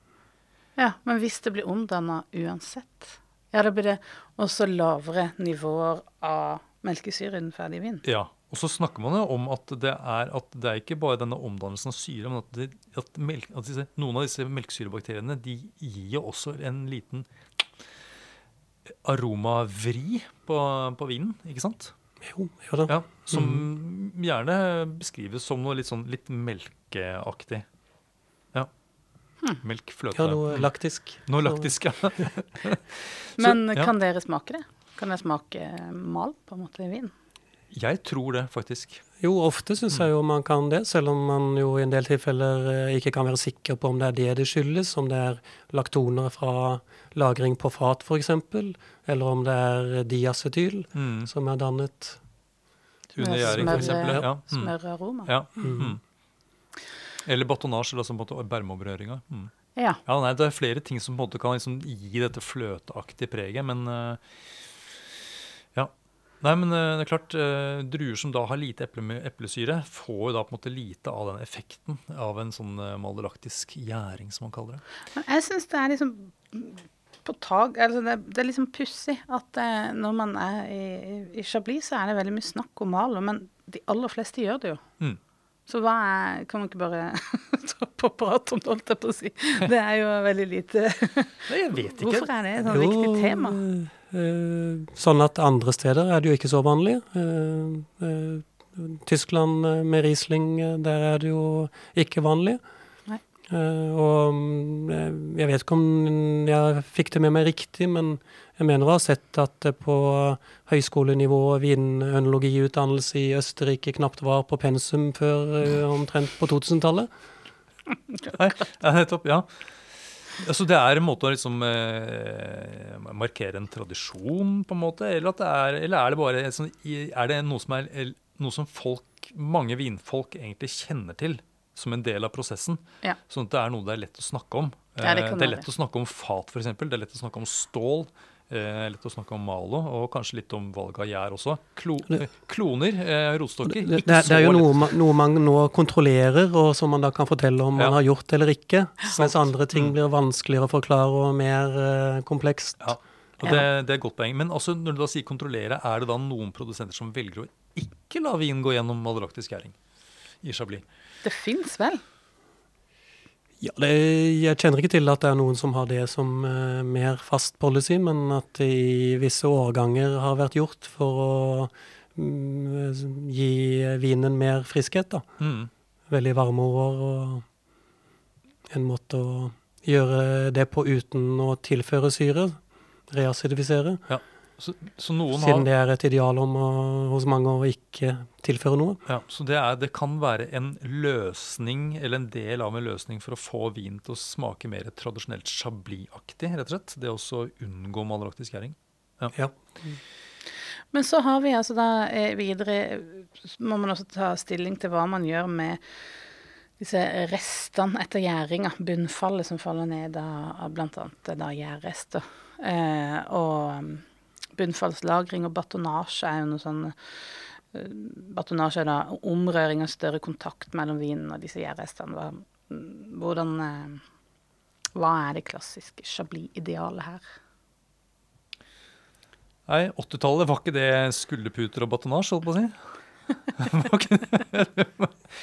ja, men hvis det blir omdanna uansett, ja, da blir det også lavere nivåer av melkesyre i den ferdige vinen. Ja, og så snakker man jo om at det er, at det er ikke bare denne omdannelsen av syre, men at, det, at, melk, at disse, noen av disse melkesyrebakteriene de gir jo også en liten aromavri på, på vinen, ikke sant? Jo, jo da. Ja, Som gjerne beskrives som noe litt sånn litt melkeaktig. Ja. Melk, fløte. Ja, noe laktisk. Noe laktisk, ja. Men ja. kan dere smake det? Kan dere smake mal, på en måte, i vin? Jeg tror det, faktisk. Jo, ofte syns jeg jo man kan det, selv om man jo i en del tilfeller eh, ikke kan være sikker på om det er det det skyldes, om det er laktoner fra lagring på fat f.eks., eller om det er diacetyl Mm. som er dannet. Under gjæring, f.eks. for eksempel. Ja. Mm. Smøraroma? Ja. Mm. Eller batonnasje, eller altså bermeopprøringa. Mm. Ja. Ja, nei, det er flere ting som på en måte kan liksom gi dette fløteaktige preget, men eh, Ja. Nei, men eh, det er klart, eh, druer som da har lite eple, eplesyre, får jo da på en måte lite av den effekten av en sånn uh, malolaktisk gjæring, som man kaller det. Men jeg syns det er liksom på tag, altså det, det er liksom pussig at eh, når man er i, i Chablis, så er det veldig mye snakk om Malo, men de aller fleste gjør det jo. Mm. Så hva er Kan man ikke bare ta på prat om det, holdt jeg på å si? Det er jo veldig lite Nei, jeg vet ikke. Hvorfor er det et sånn viktig tema? Eh, sånn at andre steder er det jo ikke så vanlig. Eh, eh, Tyskland med Riesling, der er det jo ikke vanlig. Nei. Eh, og mm, jeg vet ikke om jeg fikk det med meg riktig, men jeg mener å ha sett at det på høyskolenivå vinønologiutdannelse i Østerrike knapt var på pensum før omtrent på 2000-tallet. Nei, ja, nettopp. Ja. Altså, det er en måte å liksom eh, markere en tradisjon, på en måte? Eller, at det er, eller er det bare sånn, er det noe som, er, noe som folk, mange vinfolk egentlig kjenner til som en del av prosessen? Ja. Sånn at det er noe det er lett å snakke om. Ja, det Eh, det er lett å snakke om fat, f.eks. Det er lett å snakke om stål. Eh, lett å snakke om Malo, og kanskje litt om valget av gjær også. Klo, eh, kloner, eh, rotstokker. Det, det, det er jo noe, man, noe man nå kontrollerer, og som man da kan fortelle om Ja. man har gjort eller ikke. Mens andre ting Mm. blir vanskeligere å forklare og mer eh, komplekst. Ja, og det, det er et godt poeng. Men også når du da sier kontrollere, er det da noen produsenter som velger å ikke la vin gå gjennom malolaktisk gjæring i Chablis? Det fins vel? Ja, det, jeg kjenner ikke til at det er noen som har det som uh, mer fast policy, men at det i visse årganger har vært gjort for å um, gi vinen mer friskhet. da. Mm. Veldig varme år og en måte å gjøre det på uten å tilføre syre. Reacidifisere. Ja. Så, så noen Siden har det er et ideal om å, hos mange å ikke tilføre noe. ja, Så det, er, det kan være en løsning, eller en del av en løsning for å få vin til å smake mer tradisjonelt chablis-aktig, rett og slett. Det er også å unngå maleraktisk gjæring. Ja. Men så har vi altså da eh, videre Må man også ta stilling til hva man gjør med disse restene etter gjæringa. Bunnfallet som faller ned av, bl.a. da gjærrester. Eh, og bunnfallslagring og batonasje er jo noe sånn eh, Batonasje er da omrøring av større kontakt mellom vinen og disse gjærrestene. Hvordan eh, Hva er det klassiske chablis-idealet her? Nei, 80-tallet var ikke det skulderputer og batonasje, holdt på å si?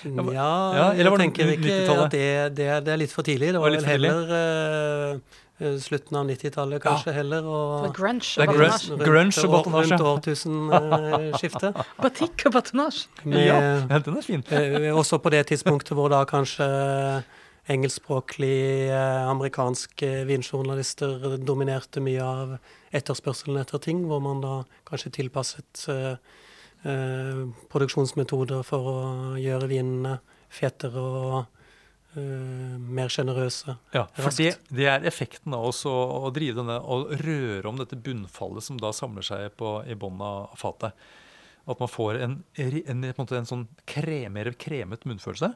Ja, Ja, eller var jeg det tenker ikke 90-tallet? at det, det, er- det er litt for tidlig. Det var var heller... tidlig. Heller eh, slutten av 90-tallet, kanskje heller. For Og grunge Det og grunge. batonasje. rundt, grunge og batonasje. rundt årtusenskiftet. Batikk og batonasje. Ja, ja, den er fin. eh, også på det tidspunktet hvor da kanskje engelskspråklig eh, amerikanske vinjournalister dominerte mye av etterspørselen etter ting, hvor man da kanskje tilpasset eh, eh, produksjonsmetoder for å gjøre vinene fetere og eh, mer sjenerøse. Ja, for det, det er effekten av oss å, å drive denne, å røre om dette bunnfallet som da samler seg på, i bunnen av fatet. At man får en, en, en, en sånn kre, mer kremet munnfølelse.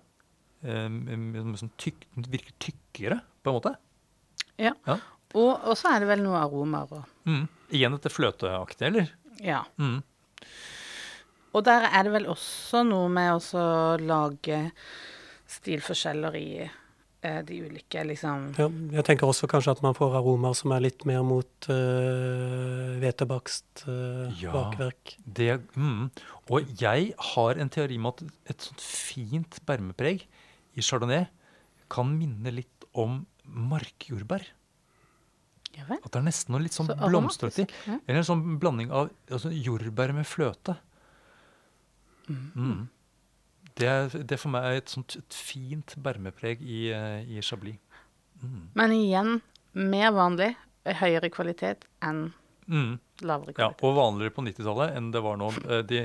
Um, som tyk, den virker tykkere, på en måte. Ja. Ja. Og, og så er det vel noe aromaer og Mm. Igjen dette fløteaktige, eller? Ja. Mm. Og der er det vel også noe med å lage stilforskjeller i eh, de ulike, liksom Ja, jeg tenker også kanskje at man får aromaer som er litt mer mot uh, hvetebakst eh, Ja. bakverk. Det, mm. Og jeg har en teori om at et sånt fint bermepreg i chardonnay kan minne litt om markjordbær. Ja vel. At det er nesten noe litt sånn Så blomstrete. Eller en sånn blanding av altså, jordbær med fløte. Mm. Mm. Det, er, det for meg er et sånt et fint bermepreg i, eh, i chablis. Mm. Men igjen mer vanlig, høyere kvalitet enn Mm. lavere Ja, og vanligere på 90-tallet enn det var nå. Eh, De,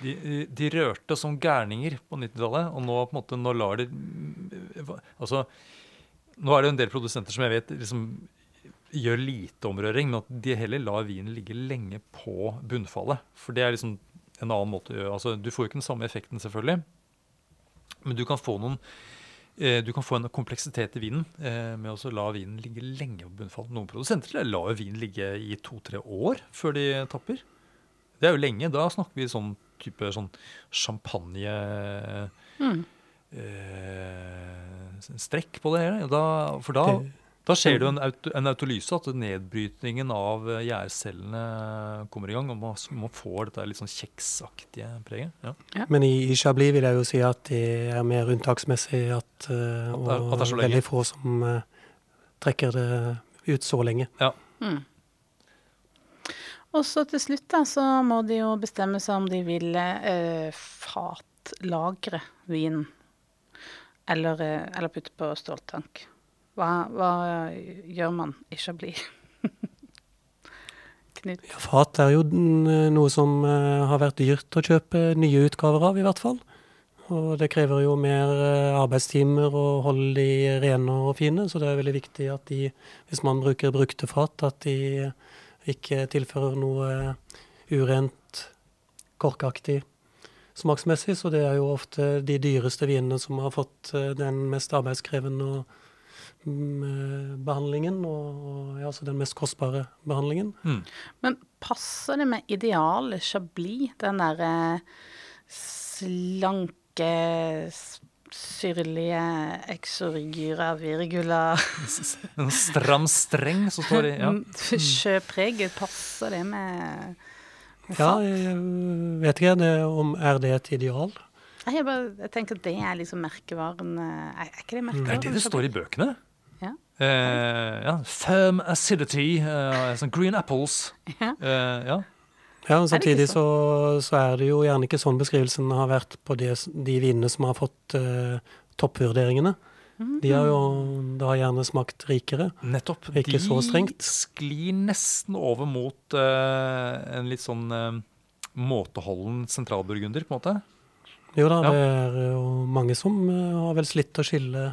de, de rørte som gærninger på 90-tallet, og nå på en måte, nå lar de Altså, nå er det jo en del produsenter som jeg vet liksom gjør lite omrøring, men at de heller lar vinen ligge lenge på bunnfallet. For det er liksom en annen måte å gjøre Altså, du får jo ikke den samme effekten, selvfølgelig, men du kan få noen eh, du kan få en kompleksitet i vinen eh, med å la vinen ligge lenge på bunnfall. Noen produsenter lar jo vinen ligge i to-tre år før de tapper. Det er jo lenge. Da snakker vi sånn type sånn champagne Mm. eh, strekk på det hele. Da, for da, Det- da skjer det jo en, auto, en autolyse, at nedbrytningen av eh, gjærcellene kommer i gang. Og man, man får dette litt sånn kjeksaktige preget. Ja. Men i, i Chablis vil jeg jo si at det er mer unntaksmessig at, uh, At det er- at det er så lenge. veldig få som uh, trekker det ut så lenge. Mm. Og så til slutt da, så må de jo bestemme seg om de vil eh, fatlagre vinen. Eller, eller putte på ståltank. Hva, hva gjør man ikke Chablis? Knut? Ja, fat er jo noe som eh, har vært dyrt å kjøpe nye utgaver av, i hvert fall. Og det krever jo mer eh, arbeidstimer å holde de rene og fine, så det er veldig viktig at de, hvis man bruker brukte fat, at de ikke tilfører noe urent, korkaktig smaksmessig. Så det er jo ofte de dyreste vinene som har fått eh, den mest arbeidskrevende og, eh, behandlingen, og, og ja, altså den mest kostbare behandlingen. Mm. Men passer det med idealet Chablis, den derre slanke, syrlige exorgyra virgula En stram streng som står i ja. Sjøpreget, passer det med, Ja, jeg vet ikke det, om er det et ideal. Jeg, bare, jeg tenker at det er liksom merkevaren eh, Er, er ikke det merkevaren? Det er det det står i bøkene. Ja. Eh, ja. Firm acidity, eh, sånn green apples. Ja. Eh, ja. Ja, og Samtidig så, så er det jo gjerne ikke sånn beskrivelsen har vært på de, de vinene som har fått eh, toppvurderingene. De har jo da gjerne smakt rikere. Nettopp. Ikke de så strengt. sklir nesten over mot eh, en litt sånn eh, måteholden sentralburgunder, på en måte. Jo da, Ja. det er jo mange som eh, har vel slitt å skille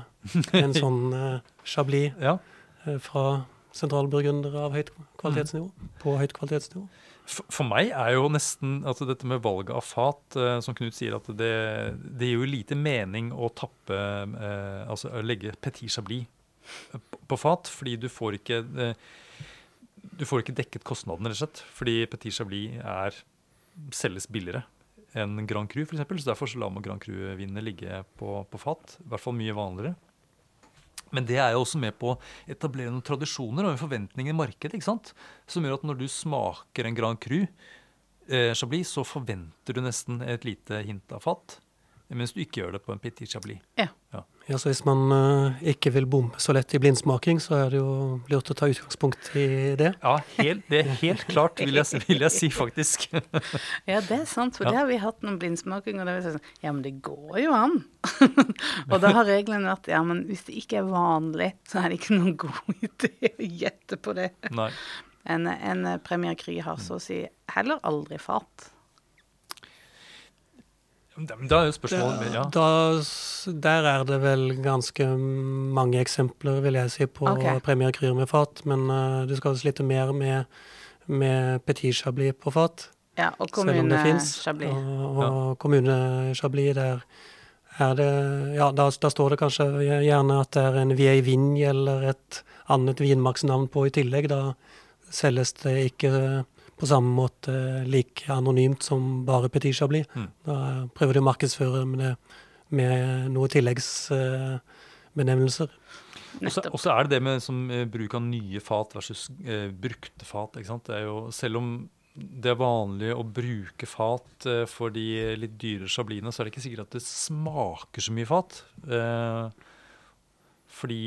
en sånn eh, chablis Ja. eh, fra sentralburgundere av høyt kvalitetsnivå. Mm. På høyt kvalitetsnivå. For, for meg er jo nesten altså dette med valget av fat, eh, som Knut sier, at det, det gir jo lite mening å tappe eh, Altså å legge petit chablis på, på fat, fordi du får ikke eh, du får ikke dekket kostnadene, rett og slett. Fordi petit chablis er, selges billigere enn Grand Cru, f.eks. Så derfor så lar man Grand Cru-vinene ligge på, på fat. I hvert fall mye vanligere. Men det er jo også med på å etablere noen tradisjoner og en forventning i markedet. ikke sant? Som gjør at når du smaker en Grand Cru eh, Chablis, så forventer du nesten et lite hint av fat. Mens du ikke gjør det på en Petit Chablis. Ja. Ja, så Hvis man uh, ikke vil bomme så lett i blindsmaking, så er det jo lurt å ta utgangspunkt i det. Ja, helt, det er helt klart, vil jeg, vil jeg si, faktisk. Ja, det er sant, for Ja. det har vi hatt noen blindsmakinger. og det vi sånn, Ja, men det går jo an. og da har reglene vært ja, men hvis det ikke er vanlig, så er det ikke noen god idé å gjette på det. Nei. En, en Premier Kry har så å si heller aldri fat. Da er jo spørsmålet ja. Da, der er det vel ganske mange eksempler, vil jeg si, på okay. Premier Kryr med fat. Men uh, du skal slite mer med, med Petit Chablis på fat. Ja, og kommune finnes, kommune-chablis. Og, og kommune-chablis, der er det Ja, da, da står det kanskje gjerne at det er en Viei Vigne eller et annet vinmarksnavn på i tillegg. Da selges det ikke på samme måte like anonymt som bare Petit blir. Mm. Da prøver de å markedsføre med, det, med noen tilleggsbenevnelser. Og så- Og så er det det med som, eh, bruk av nye fat versus eh, brukte fat. ikke sant? Det er jo, selv om det er vanlig å bruke fat eh, for de litt dyre chablisene, så er det ikke sikkert at det smaker så mye fat. Eh, fordi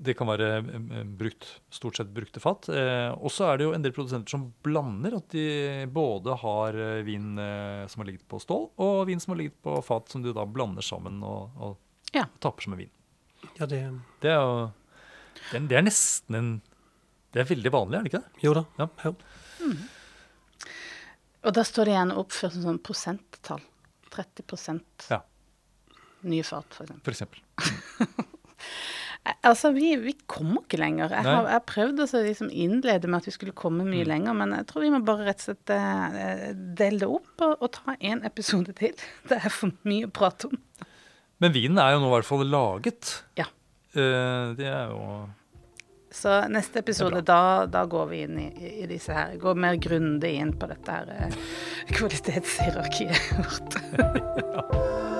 det kan være eh, brukt, stort sett brukte fat. Eh, og så er det jo en del produsenter som blander. At de både har eh, vin eh, som har ligget på stål, og vin som har ligget på fat, som du da blander sammen og, og Ja. tapper som en vin. Ja, det Det er jo det er, det er nesten en Det er veldig vanlig, er det ikke det? Jo da. Ja. Ja. Og da står det igjen oppført som sånn prosenttall. 30 Ja. nye fat, eksempel. For eksempel. Altså, vi, vi kommer ikke lenger. Jeg har, jeg prøvd å liksom innlede med at vi skulle komme mye Mm. lenger, men jeg tror vi må bare rett og slett uh, dele det opp og, og ta en episode til. Det er for mye å prate om. Men vinen er jo nå i hvert fall laget. Ja. Uh, det er jo Så neste episode, da, da går vi inn i, i disse her. Går mer grundig inn på dette her eh, kvalitetshierarkiet vårt.